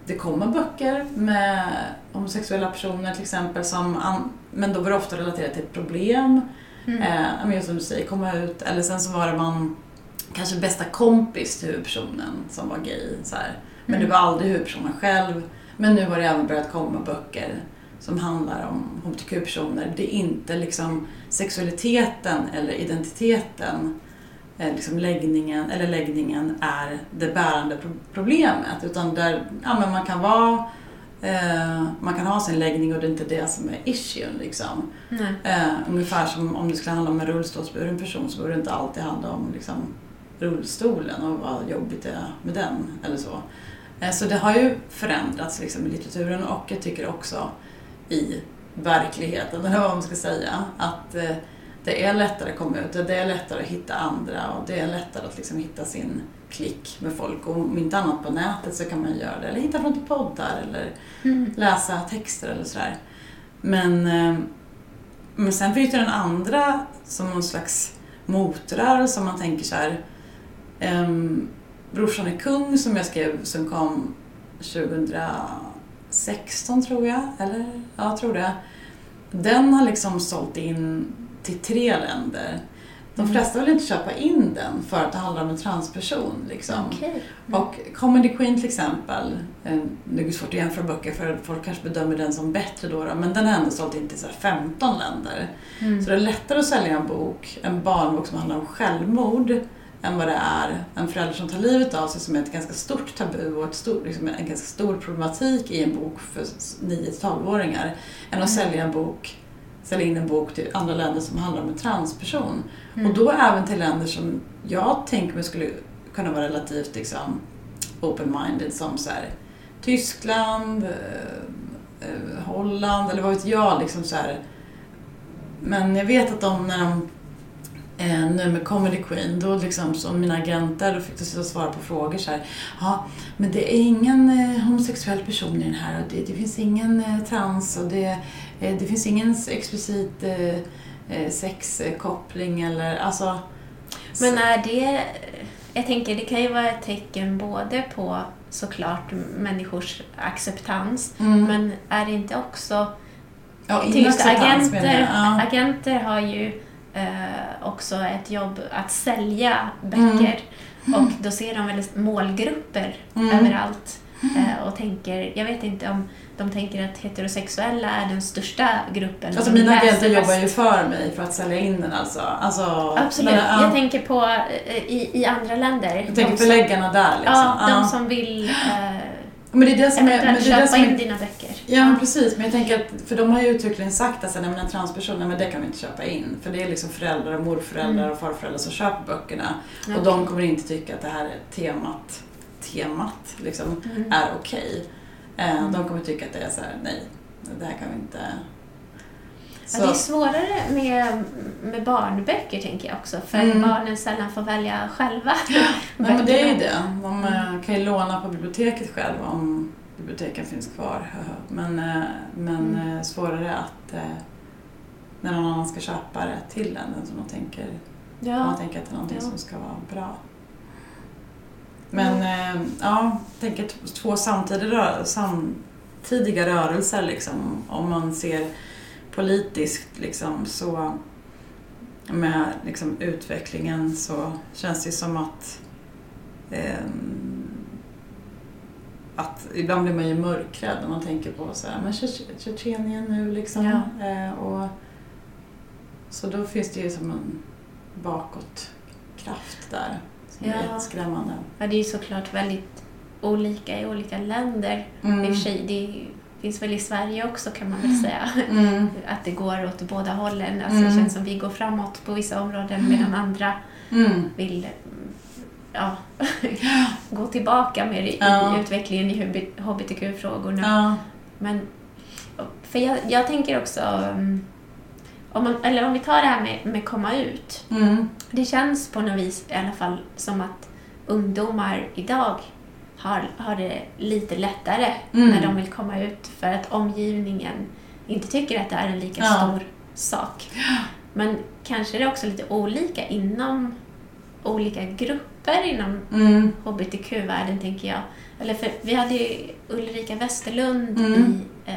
det komma böcker med homosexuella personer till exempel, som an, men då var det ofta relaterat till ett problem. Mm. Eh, men som du säger, komma ut. Eller sen så var det man kanske bästa kompis till huvudpersonen som var gay. Så här. Men Mm. det var aldrig huvudpersonen själv. Men nu har det även börjat komma böcker som handlar om hbtq-personer. Det är inte liksom sexualiteten eller identiteten, eh, liksom läggningen, eller läggningen är det bärande pro- problemet. Utan där ja, men man kan vara eh, man kan ha sin läggning och det är inte det som är issuen. Liksom. Eh, ungefär som om det skulle handla om en rullstolsburen person så behöver det inte alltid handla om liksom, rullstolen och vad jobbigt det är med den. Eller så. Eh, så det har ju förändrats liksom, i litteraturen och jag tycker också i verkligheten, eller vad man ska säga. Att eh, det är lättare att komma ut, det är lättare att hitta andra och det är lättare att liksom, hitta sin klick med folk. Och om inte annat på nätet så kan man göra det. Eller hitta från till poddar eller Mm. läsa texter eller sådär. Men, eh, men sen finns det den andra som någon slags motrörelse som man tänker så här. Um, Brorsan är kung som jag skrev som kom 2016 tror jag, eller ja, jag tror det. Den har liksom sålt in till tre länder. De Mm. flesta vill inte köpa in den för att det handlar om en transperson. Liksom. Okej. Och Comedy Queen till exempel, eh, det är svårt att jämföra böcker för folk kanske bedömer den som bättre då, då men den har ändå sålt in till så här 15 länder. Mm. Så det är lättare att sälja en bok, en barnbok som handlar om självmord, än vad det är en förälder som tar livet av sig som är ett ganska stort tabu och ett stor, liksom en ganska stor problematik i en bok för 9-12-åringar. Än att sälja en bok sälja in en bok till andra länder som handlar om en transperson. Mm. Och då även till länder som jag tänker mig skulle kunna vara relativt liksom, open-minded som så här, Tyskland, eh, eh, Holland eller vad vet jag. Liksom så här. Men jag vet att de när de eh, nu med Comedy Queen, då liksom som mina agenter, då fick de sitta och svara på frågor så här. Ja, men det är ingen eh, homosexuell person i den här och det, det finns ingen eh, trans och det, det finns ingen explicit eh, eh, sexkoppling eller alltså... Men är det... Jag tänker det kan ju vara ett tecken både på såklart människors acceptans Mm. men är det inte också... ja, Tyst, agenter. Ja. agenter har ju eh, också ett jobb att sälja böcker och då ser de väl målgrupper Mm. överallt eh, och tänker, jag vet inte om de tänker att heterosexuella är den största gruppen. Alltså mina agenter jobbar ju för mig för att sälja in den alltså. alltså Absolut. men, ja. Jag tänker på eh, i, i andra länder. Jag tänker förläggarna där liksom. Ja, de som vill eh, Men det är det som är... Men det är det köpa som in är dina böcker. Ja, men precis. Men jag tänker att, för de har ju uttryckligen sagt att nej, men en transperson, nej, men det kan vi inte köpa in. För det är liksom föräldrar och morföräldrar Mm. och farföräldrar som köper böckerna. Okej. Och de kommer inte tycka att det här temat, temat liksom, Mm. är okej. Eh, Mm. De kommer tycka att det är så här, nej, det här kan vi inte... Ja, det är svårare med, med barnböcker tänker jag också, för Mm. barnen sällan får välja själva. Nej, men det är ju det. De eh, kan ju låna på biblioteket själv om biblioteken finns kvar. Men, eh, men Mm. eh, svårare att eh, när någon annan ska köpa det till en. Som de tänker, Ja. man tänker att det är någonting Ja. som ska vara bra. Men eh, ja, jag tänker t- två samtidiga, samtidiga rörelser liksom. Om man ser politiskt liksom så med liksom, utvecklingen så känns det som att ehm, att ibland blir man ju mörkrädd när man tänker på så här, men Tjetj- Tjetjenien nu liksom. Ja. Eh, och, så då finns det ju som en bakåtkraft där som är Ja. jätteskrämmande. Ja, det är ju såklart väldigt olika i olika länder. Mm. I och för sig, det finns väl i Sverige också kan man väl säga. Mm. Att det går åt båda hållen. Alltså, Mm. Det känns som vi går framåt på vissa områden medan andra Mm. vill mm, ja, gå tillbaka mer i, Ja. i utvecklingen i hb- hbtq-frågorna. Ja. Men, för jag, jag tänker också, um, om, man, eller om vi tar det här med, med komma ut. Mm. Det känns på något vis i alla fall som att ungdomar idag har, har det lite lättare Mm. när de vill komma ut för att omgivningen inte tycker att det är en lika Ja. stor sak. Men kanske är det också lite olika inom olika grupper inom Mm. hbtq-världen, tänker jag. Eller för, vi hade ju Ulrika Westerlund Mm. i, eh,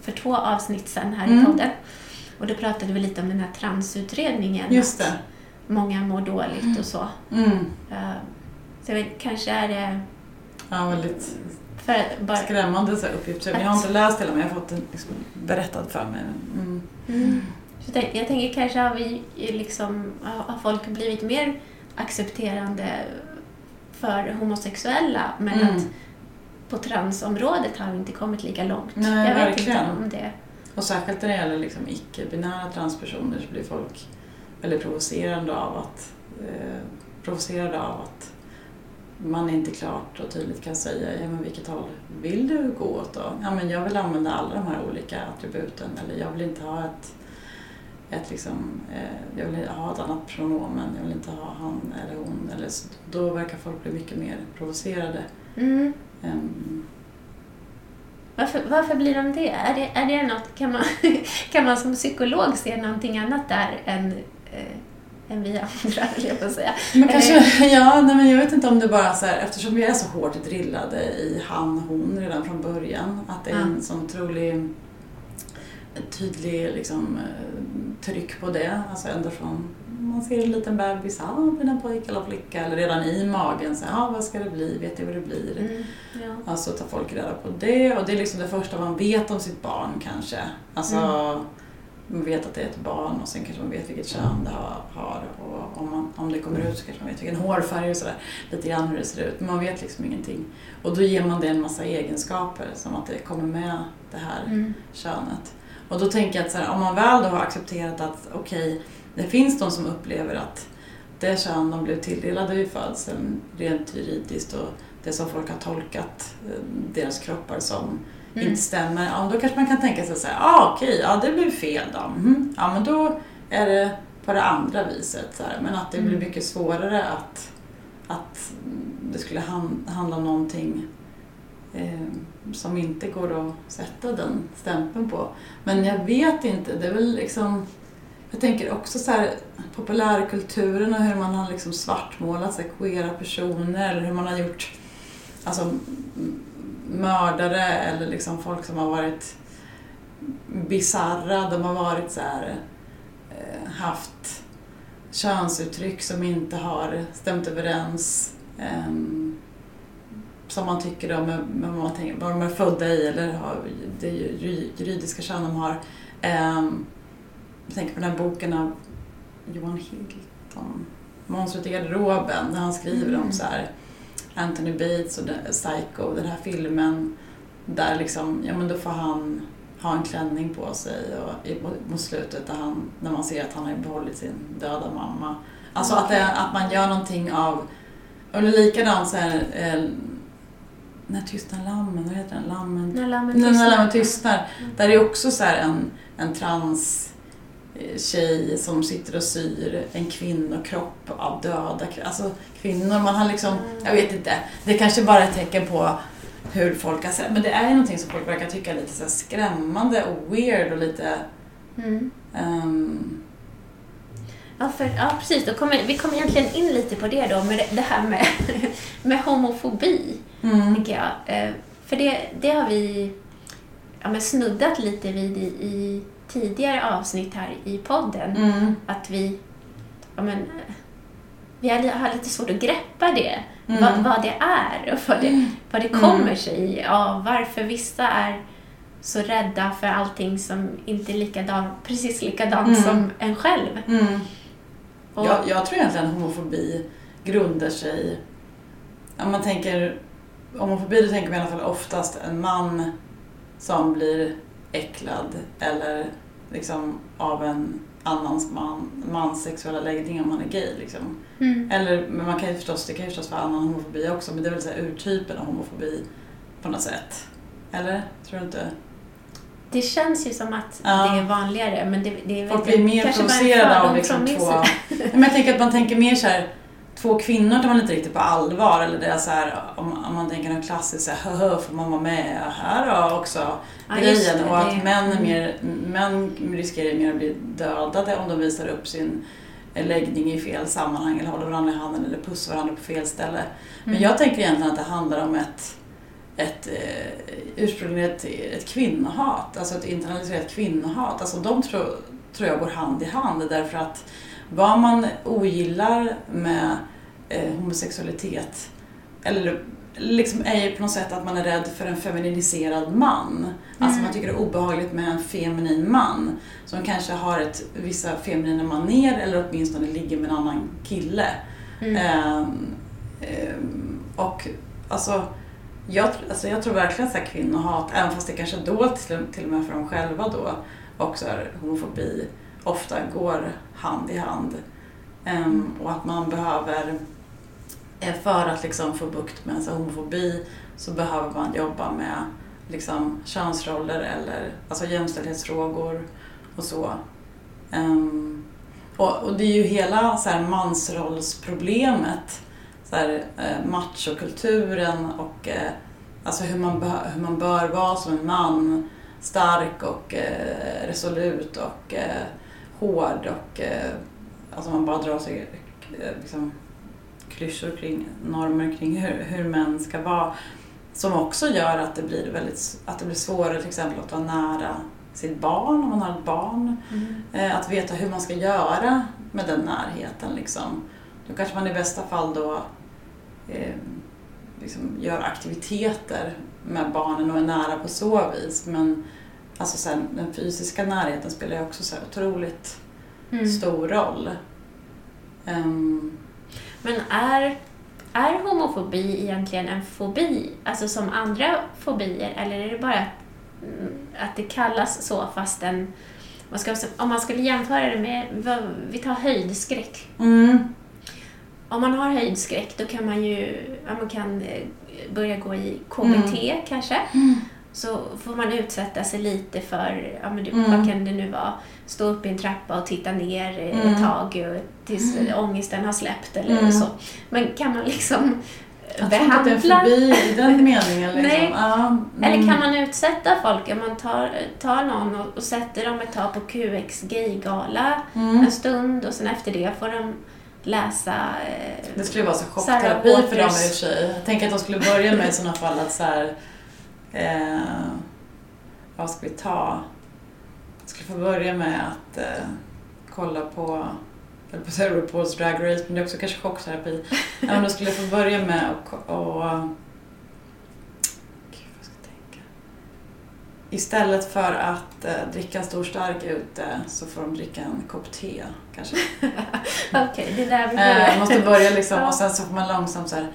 för två avsnitt sedan här Mm. i podden. Och då pratade vi lite om den här transutredningen. Just att det. Många mår dåligt och så. Mm. Eh, så jag kanske är det... Ja, väldigt att bara... skrämmande så här uppgifter. Men jag har inte läst hela men jag har fått den liksom berättad för mig. Mm. Mm. Så tänk, jag tänker kanske har vi liksom, har folk blivit mer accepterande för homosexuella men Mm. att på transområdet har vi inte kommit lika långt. Nej, jag vet verkligen. inte om det. Och särskilt när det gäller liksom icke-binära transpersoner så blir folk väldigt provocerande av att, eh, provocerade av att man inte klart och tydligt kan säga ja, men vilket håll vill du gå åt då? Ja, men jag vill använda alla de här olika attributen eller jag vill inte ha ett, ett liksom, eh, jag vill ha ett annat pronomen, jag vill inte ha han eller hon. Eller, då verkar folk bli mycket mer provocerade. Mm. Ehm, Varför, varför blir de det? Är det, är det något, kan, man, kan man som psykolog se någonting annat där än, eh, än vi andra, jag på att säga? Men kanske, ja, nej, men jag vet inte om det bara så här, eftersom vi är så hårt drillade i han, hon redan från början, att det är en sån otrolig tydlig liksom, eh, tryck på det. Alltså ända från man ser en liten bebis, ja, blir det en pojke eller flicka? Eller redan i magen, så, ja, vad ska det bli? Vet jag vad det blir? Mm, ja. Alltså tar folk reda på det och det är liksom det första man vet om sitt barn kanske. Alltså Mm. man vet att det är ett barn och sen kanske man vet vilket kön det har, och om, man, om det kommer ut så kanske man vet vilken hårfärg och sådär. Lite grann hur det ser ut men man vet liksom ingenting. Och då ger man det en massa egenskaper som att det kommer med det här Mm. könet. Och då tänker jag att här, om man väl då har accepterat att okej, det finns de som upplever att det kön de blev tilldelade vid födseln rent juridiskt och det som folk har tolkat eh, deras kroppar som Mm. inte stämmer, ja, då kanske man kan tänka sig så här, ah, okej, ja det blev fel då. Mhm. Ja men då är det på det andra viset. Så här. Men att det blir Mm. mycket svårare att, att det skulle han, handla om någonting eh, som inte går att sätta den stämpeln på. Men jag vet inte, det är väl liksom jag tänker också så här populärkulturen och hur man har liksom svartmålat så här, queera personer eller hur man har gjort alltså, mördare eller liksom folk som har varit bizarra. De har varit så här, eh, haft könsuttryck som inte har stämt överens ehm, som man tycker om med, med vad, man tänker, vad de är födda i eller har, det juridiska kön de har. Ehm, jag tänker på den här boken av Johan Hilton, Monstret i garderoben, där han skriver om Mm. så här Anthony Bates och Psycho, den här filmen där liksom, ja men då får han ha en klänning på sig och i, mot slutet där han, när man ser att han har behållit sin döda mamma. Alltså att, det, att man gör någonting av, eller likadant så här, eh, när tystnar lammen, vad heter den? Lammen När lammen när tystnar. lammen tystnar. Där är också så en, en trans tjej som sitter och syr en kvinnokropp av döda alltså kvinnor. Man har liksom, jag vet inte, det kanske bara är ett tecken på hur folk har sett, men det är ju någonting som folk verkar tycka är lite så skrämmande och weird och lite Mm. ehm, Ja, för, ja, precis. Då kommer, vi kommer egentligen in lite på det då, med det, det här med, med homofobi, mm, tänker jag. Eh, För det, det har vi ja, men snuddat lite vid i, i tidigare avsnitt här i podden. mm, Att vi, ja, men, vi har, li- har lite svårt att greppa det. Mm. Vad, vad det är och vad det, vad det kommer sig av. Varför vissa är så rädda för allting som inte är likadant, precis likadant Mm. som en själv. mm. Och, Jag, jag tror egentligen att homofobi grundar sig... Om man tänker homofobi, då tänker man i alla fall oftast en man som blir äcklad eller liksom av en annans man, mans sexuella läggning om man är gay. Liksom. Mm. Eller, men man kan ju förstås, det kan ju förstås vara annan homofobi också, men det är väl så här urtypen av homofobi på något sätt. Eller? Tror du inte? Det känns ju som att Ja. det är vanligare, men det, det är väl Folk blir mer provocerade av liksom två... Men jag tänker att man tänker mer så här, två kvinnor tar man inte riktigt på allvar. Eller det är så här, om, om man tänker något klassiskt så här, hö får man vara med här då också? Ja, grejen. och att män, är mm. mer, män riskerar mer att bli dödade om de visar upp sin läggning i fel sammanhang eller håller varandra i handen eller pussar varandra på fel ställe. Men Mm. jag tänker egentligen att det handlar om ett, ett eh, ursprungligen ett, ett kvinnohat, alltså ett internaliserat kvinnohat. Alltså de tror, tror jag går hand i hand därför att vad man ogillar med eh, homosexualitet eller liksom är på något sätt att man är rädd för en femininiserad man. Alltså Mm. man tycker det är obehagligt med en feminin man som kanske har ett, vissa feminina maner eller åtminstone ligger med en annan kille. Mm. Ehm, ehm, och alltså jag, alltså jag tror verkligen att kvinnohat, även fast det kanske är dolt till, till och med för dem själva då, också är homofobi ofta går hand i hand. Ehm, och att man behöver, eh, för att liksom få bukt med så homofobi, så behöver man jobba med liksom, könsroller eller alltså jämställdhetsfrågor och så. Ehm, och, och det är ju hela så här, mansrollsproblemet, så här, eh, machokulturen och eh, alltså hur man, hur man bör vara som en man. Stark och eh, resolut och eh, hård och eh, alltså man bara drar sig eh, liksom, klyschor kring normer kring hur, hur män ska vara. Som också gör att det blir väldigt att det blir svårare till exempel att vara nära sitt barn om man har ett barn. Mm. Eh, Att veta hur man ska göra med den närheten. Liksom. Då kanske man i bästa fall då eh, liksom gör aktiviteter med barnen och är nära på så vis. Men alltså sen, den fysiska närheten spelar ju också så här otroligt Mm. stor roll. Ehm, Men är, är homofobi egentligen en fobi, alltså som andra fobier, eller är det bara att, mm, att det kallas så fastän man ska, om man skulle jämföra det med, vi tar höjdskräck. mm, Om man har höjdskräck då kan man ju man kan eh, börja gå i KBT kanske. Så får man utsätta sig lite för, ja, men det, Mm. vad kan det nu vara, stå upp i en trappa och titta ner Mm. ett tag eh, tills mm. ångesten har släppt eller Mm. så. Men kan man liksom eh, jag tror inte att det är fobi i den meningen. Liksom. Nej. Mm. eller kan man utsätta folk? Om man tar, tar någon och, och sätter dem ett tag på QX gaygala mm. en stund och sen efter det får de läsa eh, Det skulle vara så chockterapi för dem i och för sig. Jag tänker att de skulle börja med i sådana fall att så här, eh, vad ska vi ta? Jag skulle få börja med att eh, kolla på, höll på RuPaul's Drag Race, men det är också kanske chockterapi. men då skulle jag få börja med att och, Gud, vad ska jag tänka? Istället för att eh, dricka en stor stark ute så får de dricka en kopp te kanske. Okej, det är där vi Eh, börjar. Man måste börja liksom och sen så får man långsamt så här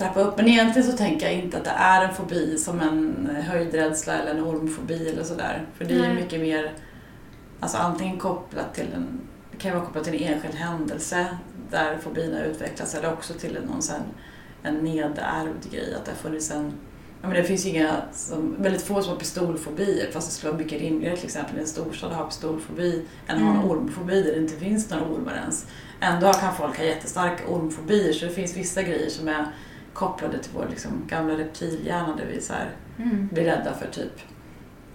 trappa upp. Men egentligen så tänker jag inte att det är en fobi som en höjdrädsla eller en ormfobi eller sådär. För det är ju Nej. mycket mer, alltså antingen kopplat till en, det kan vara kopplat till en enskild händelse där fobin har utvecklats eller också till någon sån, en nedärvd grej. Att det har funnits en Ja, men det finns ju inga, som, väldigt få som har pistolfobier fast det skulle vara mycket rimligare till exempel i en storstad att ha pistolfobi än att ha en Mm. ormfobi där det inte finns några ormar ens. Ändå kan folk ha jättestarka ormfobier så det finns vissa grejer som är kopplade till vår liksom, gamla reptilhjärna där vi så här, Mm. blir rädda för typ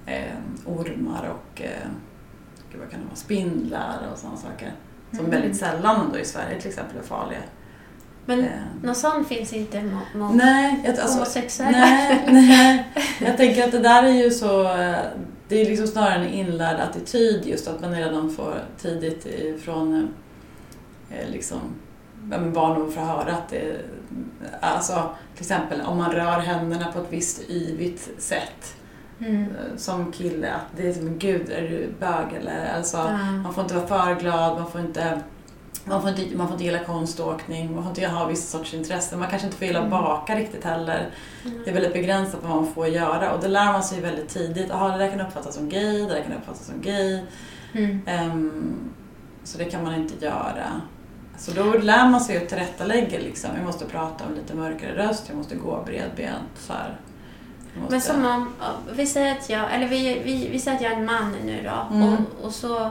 eh, ormar och eh, gud, vad kan det vara, spindlar och sådana saker. Som Mm. väldigt sällan ändå i Sverige till exempel är farliga. Men Eh, någon sån finns inte mot, nej, jag, alltså, homosexuella? Nej, nej. Jag tänker att det där är ju så... eh, Det är liksom snarare en inlärd attityd just att man redan får tidigt ifrån eh, liksom, ja, barn får höra att det... Alltså till exempel om man rör händerna på ett visst yvigt sätt Mm. eh, som kille att det är som gud är du bög eller alltså Ja. man får inte vara för glad, man får inte man får, inte, man får inte gilla konståkning, man får inte ha vissa sorts intressen. Man kanske inte får gilla att Mm. baka riktigt heller. Mm. Det är väldigt begränsat vad man får göra och det lär man sig väldigt tidigt. Jaha, det där kan uppfattas som gay, det där kan uppfattas som gay. Mm. Ehm, så det kan man inte göra. Så då lär man sig att tillrättalägga liksom. Jag måste prata om lite mörkare röst, jag måste gå bredbent så här. Måste- Men som om, vi säger att jag, eller vi, vi, vi säger att jag är en man nu då Mm. och, och så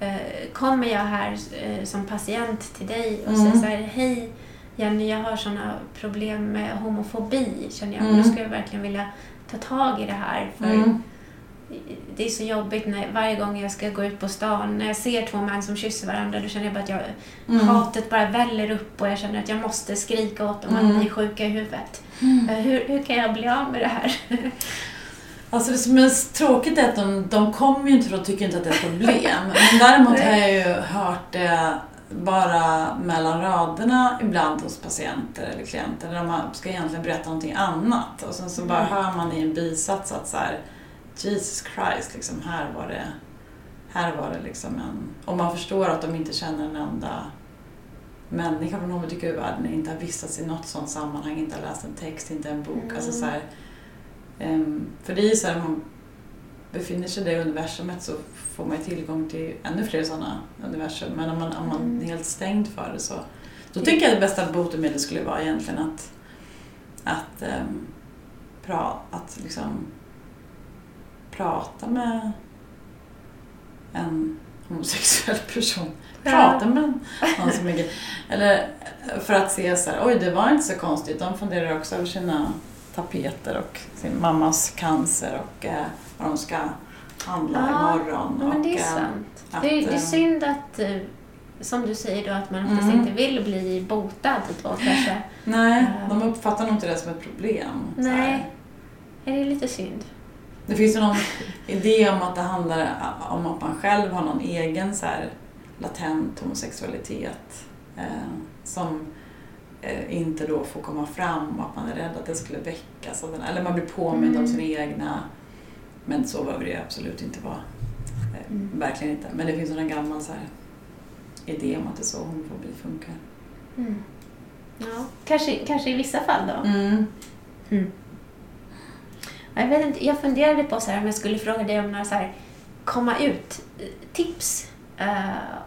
eh, kommer jag här eh, som patient till dig och Mm. säger så här, hej Jenny, jag har sådana problem med homofobi känner jag. Mm. Nu skulle jag verkligen vilja ta tag i det här för Mm. Det är så jobbigt när, varje gång jag ska gå ut på stan, när jag ser två män som kysser varandra, då känner jag bara att jag, Mm. hatet bara väller upp och jag känner att jag måste skrika åt dem Mm. att ni är sjuka i huvudet. Mm. Eh, Hur, hur kan jag bli av med det här? Alltså det som är tråkigt är att de, de kommer ju inte de tycker inte att det är ett problem. Men däremot har jag ju hört det bara mellan raderna ibland hos patienter eller klienter där man ska egentligen berätta någonting annat och sen så bara Mm. hör man i en bisats att så här, Jesus Christ, liksom här var det här var det liksom en... Och man förstår att de inte känner en enda människa från hbtq-världen, inte har vistats i något sånt sammanhang, inte har läst en text, inte en bok. Mm. Alltså så här, ehm, för det är ju så här, man befinner sig i det universumet så får man ju tillgång till ännu fler sådana universum. Men om man, om man Mm. är helt stängd för det så... Då tycker jag att det bästa botemedlet skulle vara egentligen att, att, um, pra, att liksom prata med en homosexuell person. Prata med någon som är. Eller för att se så här, oj det var inte så konstigt. De funderar också över sina tapeter och sin mammas cancer och eh, vad de ska handla Ja, imorgon. Ja, men det är eh, sant. att, det, är, det är eh, synd att, eh, som du säger då, att man oftast Mm. inte vill bli botad då kanske. Nej, de uppfattar nog inte det som ett problem. Nej. Det är lite synd. Det finns ju någon idé om att det handlar om att man själv har någon egen så här, latent homosexualitet eh, som eh, inte då får komma fram och att man är rädd att det skulle väckas. Eller man blir påmind Mm. om sina egna... Men så behöver det absolut inte vara. Eh, Mm. Verkligen inte. Men det finns en gammal så här, idé om att det är så homofobi funkar. Mm. Ja, kanske, kanske i vissa fall då. Mm. Jag, vet inte, jag funderade på så här, om jag skulle fråga dig om några så här, komma ut-tips.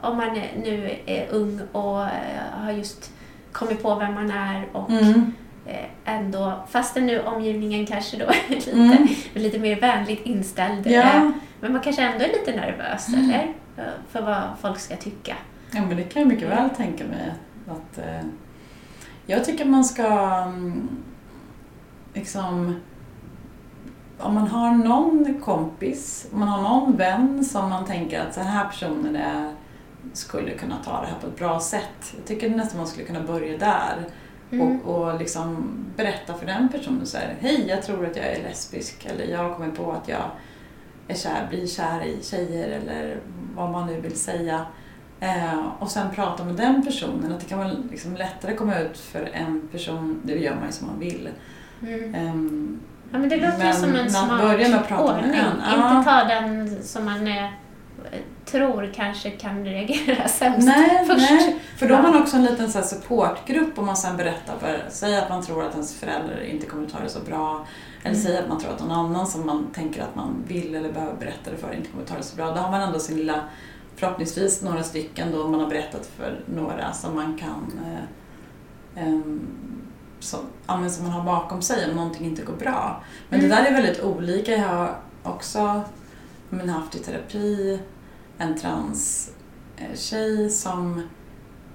om man nu är ung och eh, har just kommit på vem man är och Mm. eh, ändå, fastän nu omgivningen kanske då är lite, Mm. lite mer vänligt inställd. eh, Ja. Men man kanske ändå är lite nervös, Mm. eller? Eh, För vad folk ska tycka. Ja, men det kan jag mycket väl tänka mig. Att, eh, jag tycker man ska mm, liksom om man har någon kompis, om man har någon vän som man tänker att den här personen är, skulle kunna ta det här på ett bra sätt. Jag tycker nästan man skulle kunna börja där Mm. och, och liksom berätta för den personen så här, hej jag tror att jag är lesbisk eller jag har kommit på att jag är kär, blir kär i tjejer eller vad man nu vill säga. Eh, och sen prata med den personen, att det kan vara liksom lättare komma ut för en person, det gör man ju som man vill. Mm. Ehm, Ja, men det låter ju Men som en smart börja med att prata med ordning. en, ja. Inte ta den som man eh, tror kanske kan reagera sämst nej, först. nej, för då har man också en liten så supportgrupp om man sen berättar för, säg att man tror att ens förälder inte kommer ta det så bra, eller Mm. säg att man tror att någon annan som man tänker att man vill eller behöver berätta det för inte kommer ta det så bra. Då har man ändå sin lilla, förhoppningsvis några stycken då man har berättat för några som man kan eh, ehm, som, ja, som man har bakom sig om någonting inte går bra. Men Mm. det där är väldigt olika. Jag har också men, haft i terapi en trans eh, som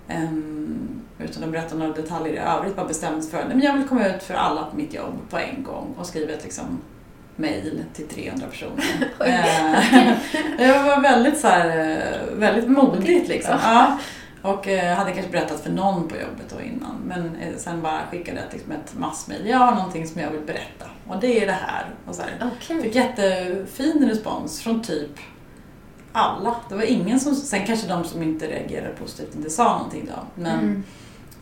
ehm, utan att berätta några detaljer i övrigt bara bestämde sig för att jag vill komma ut för alla på mitt jobb på en gång och skriva ett liksom mail till 300 personer. Eh, det var väldigt, så här, eh, väldigt modigt liksom. Ja. Och eh, hade kanske berättat för någon på jobbet då innan. Men eh, sen bara skickade jag liksom ett massmail. Jag har någonting som jag vill berätta. Och det är det här. Och så här. Okej. Fick jättefin respons från typ alla. Det var ingen som... Sen kanske de som inte reagerade positivt inte sa någonting då. Men, Mm.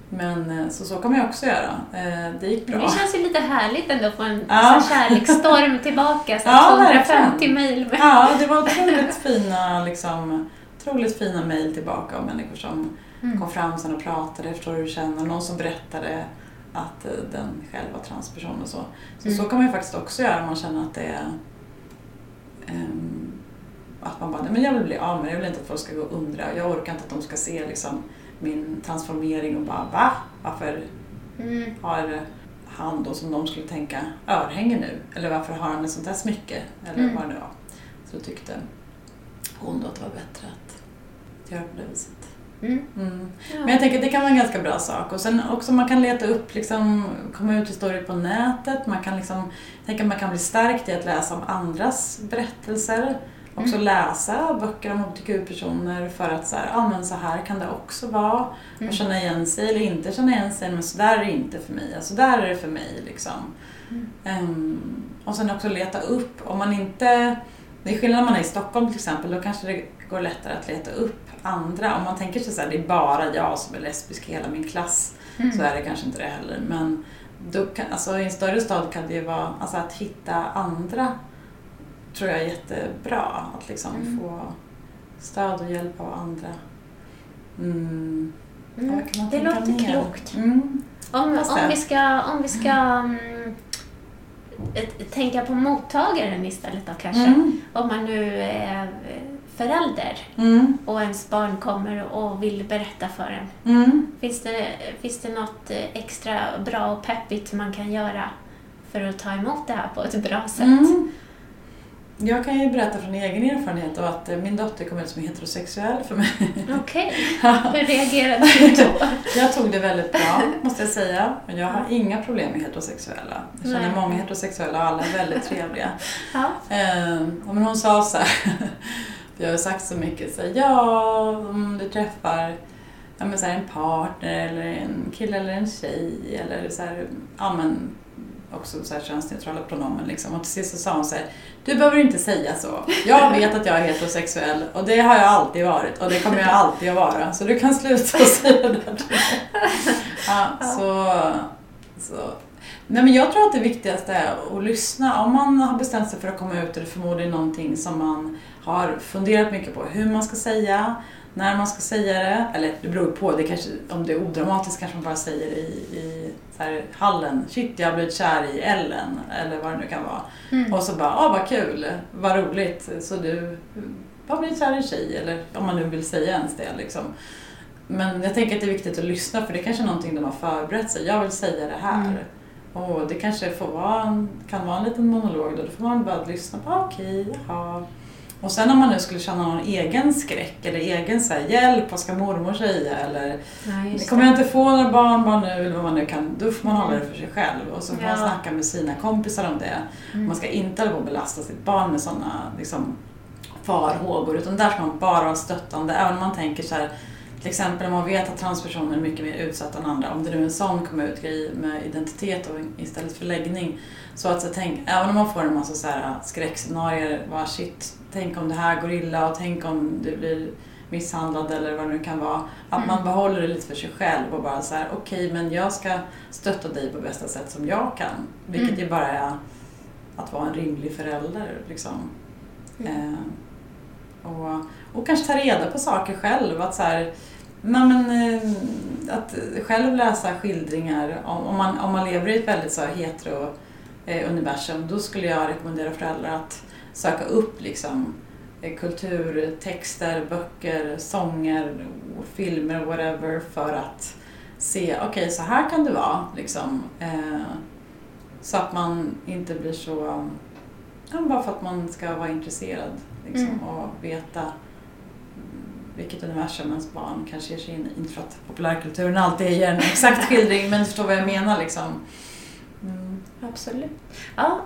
men eh, så, så kan man ju också göra. Det gick bra. Det känns ju lite härligt ändå att få en Ja. kärleksstorm tillbaka. Så Ja, 250 verkligen. mejl Ja, det var otroligt fina, liksom, otroligt fina mejl tillbaka av människor som Mm. kom fram sen och pratade, förstår hur du känner. Någon som berättade att eh, den själv var transperson och så. Så, Mm. så kan man ju faktiskt också göra om man känner att det är ehm, att man bara, "Nej, men jag vill bli av med det, jag vill inte att folk ska gå och undra. Jag orkar inte att de ska se liksom, min transformering och bara va? Varför Mm. har han då, som de skulle tänka, örhänge nu? Eller varför har han ett sånt här smycke? Eller Mm. vad det nu var. Så tyckte hon då att det var bättre göra på det viset. Mm. Mm. Ja. Men jag tänker att det kan vara en ganska bra sak. Och sen också man kan leta upp, liksom, komma ut historier på nätet. Man kan liksom, att man kan bli stärkt i att läsa om andras berättelser. Också Mm. läsa böcker om hbtq-personer för att så här, ah, men så här kan det också vara. Mm. Och känna igen sig eller inte känna igen sig, men så där är det inte för mig. Så där är det för mig. Liksom. Mm. Ehm, och sen också leta upp, om man inte Det är skillnad när man är i Stockholm till exempel, då kanske det går lättare att leta upp andra. Om man tänker sig här, det är bara jag som är lesbisk i hela min klass, Mm. så är det kanske inte det heller. Men då kan, alltså, i en större stad kan det ju vara, alltså att hitta andra tror jag är jättebra. Att liksom Mm. få stöd och hjälp av andra. Mm. Mm. Man Det låter mer? klokt. Mm. Om, om vi ska, om vi ska mm, tänka på mottagaren istället då kanske. Om man nu är förälder Mm. och ens barn kommer och vill berätta för en. Mm. Finns det, finns det något eh, extra bra och peppigt man kan göra för att ta emot det här på ett bra sätt? Mm. Jag kan ju berätta från egen erfarenhet av att eh, min dotter kom ut som heterosexuell för mig. Okej, hur reagerade du då? Jag tog det väldigt bra, måste jag säga. Men jag har inga problem med heterosexuella. Jag känner Nej. många heterosexuella och alla är väldigt trevliga. Ja. Eh, men hon sa så här, jag har sagt så mycket, så här, ja om du träffar ja, men så här, en partner eller en kille eller en tjej eller så här, ja men också så här könsneutrala pronomen liksom. Och till sist så sa hon så här, du behöver inte säga så. Jag vet att jag är heterosexuell och det har jag alltid varit och det kommer jag alltid att vara. Så du kan sluta säga det där ja, så, så. Nej men jag tror att det viktigaste är att lyssna. Om man har bestämt sig för att komma ut är det förmodligen någonting som man har funderat mycket på. Hur man ska säga, när man ska säga det. Eller det beror på, det kanske, om det är odramatiskt kanske man bara säger det i, i så här, hallen. Shit, jag har blivit kär i Ellen. Eller vad det nu kan vara. Mm. Och så bara, ah vad kul, vad roligt. Så du har blivit kär i en tjej. Eller om man nu vill säga ens det liksom. Men jag tänker att det är viktigt att lyssna för det kanske är någonting de har förberett sig. Jag vill säga det här. Mm. Och det kanske får vara en, kan vara en liten monolog då. Då får man bara lyssna på, ah, okej, jaha. Och sen om man nu skulle känna någon egen skräck eller egen så här, hjälp, vad ska mormor säga? Eller just kommer jag inte få några barnbarn nu? Eller vad man nu kan. Då får man hålla det för sig själv. Och så får man Ja. snacka med sina kompisar om det. Mm. Man ska inte hålla på och belasta sitt barn med sådana liksom, farhågor. Utan där ska man bara vara stöttande. Även om man tänker så här, till exempel om man vet att transpersoner är mycket mer utsatta än andra. Om det nu är en sån kommer ut grej med identitet och istället för läggning. Så att så tänk, även om man får en massa så här skräckscenarier. Bara shit, tänk om det här går illa och tänk om du blir misshandlad eller vad det nu kan vara. Att Mm. man behåller det lite för sig själv och bara så här: okej men jag ska stötta dig på bästa sätt som jag kan. Vilket Mm. ju bara är att vara en rimlig förälder. Liksom. Mm. Eh, och, och kanske ta reda på saker själv. Att, så här, nej men, eh, att själv läsa skildringar. Om, man, om man lever i ett väldigt så här, hetero eh, universum då skulle jag rekommendera föräldrar att söka upp liksom, eh, kultur, texter, böcker, sånger, filmer, whatever för att se, okej så här kan det vara. Liksom, så att man inte blir så, bara för att man ska vara intresserad liksom, Mm. och veta vilket universum ens barn kanske ger sig in i. Inte för att populärkulturen alltid ger en exakt skildring men du förstår vad jag menar liksom. Mm. Absolut. Ja,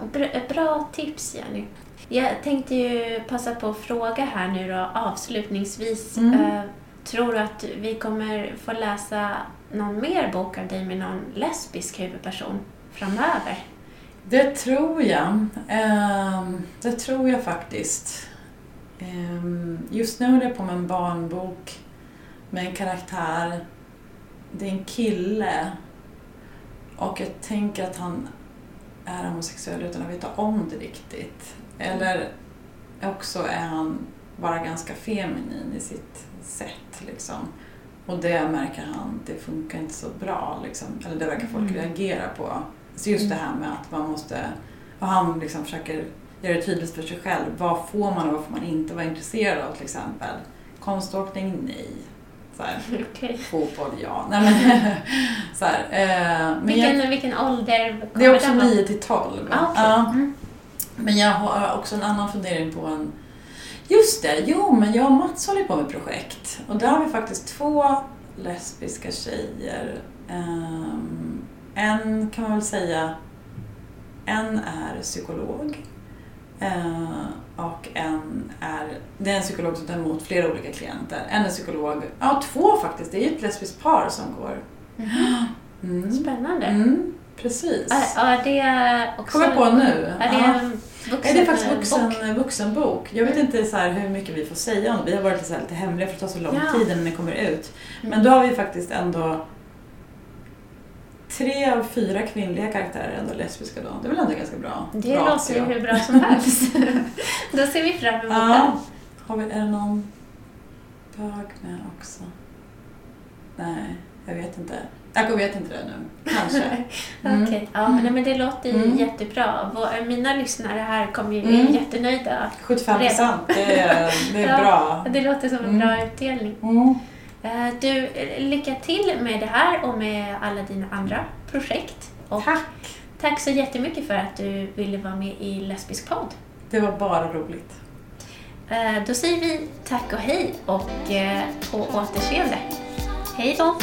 bra, tips Jenny. Jag tänkte ju passa på att fråga här nu då avslutningsvis. Mm. Eh, tror du att vi kommer få läsa någon mer bok av dig med någon lesbisk huvudperson framöver? Det tror jag. Ehm, det tror jag faktiskt. Ehm, just nu håller jag på med en barnbok med en karaktär. Det är en kille. Och jag tänker att han är homosexuell utan att veta om det riktigt. Eller också är han bara ganska feminin i sitt sätt. Liksom. Och det märker han, det funkar inte så bra. Liksom. Eller det verkar folk Mm. reagera på. Så just det här med att man måste... Och han liksom försöker göra det tydligt för sig själv. Vad får man och vad får man inte vara intresserad av till exempel? Konståkning? Nej. Så här, Okej. fotboll? Ja. Nej, men, så här, eh, men Vilken, jag, vilken ålder det är också den vara? 9 till 12. Ah, okej. Ja. Mm. Men jag har också en annan fundering på en... Just det, jo men jag och Mats håller på med projekt. Och där har vi faktiskt två lesbiska tjejer. Ehm, en kan man väl säga, en är psykolog. Eh, och en är, det är en psykolog som tar emot flera olika klienter. En är psykolog, ja två faktiskt, det är ju ett lesbiskt par som går. Mhm. Mm. Spännande. Mm, precis. Är, är det också... Kommer på nu. Är det det är faktiskt bok. vuxen, vuxenbok. Jag vet inte så hur mycket vi får säga om det. Vi har varit så här lite hemliga för att det tar så lång Ja. tid innan det kommer ut. Men Mm. då har vi faktiskt ändå tre av fyra kvinnliga karaktärer är ändå lesbiska då. Det är väl ändå ganska bra Det låter ju hur bra som helst. Då ser vi fram emot. Ja. Har vi, är det någon bög med också? Nej, jag vet inte. Jag vet inte det nu. Kanske. Mm. Okej, ja, men, det låter ju Mm. jättebra. Vår, mina lyssnare här kommer ju bli Mm. jättenöjda. 75 procent, det är, det är Ja. bra. Det låter som en Mm. bra utdelning. Eh, Du, lycka till med det här och med alla dina andra projekt. Och Tack! tack så jättemycket för att du ville vara med i Lesbisk podd. Det var bara roligt. Eh, Då säger vi tack och hej och eh, på återseende. Hej då!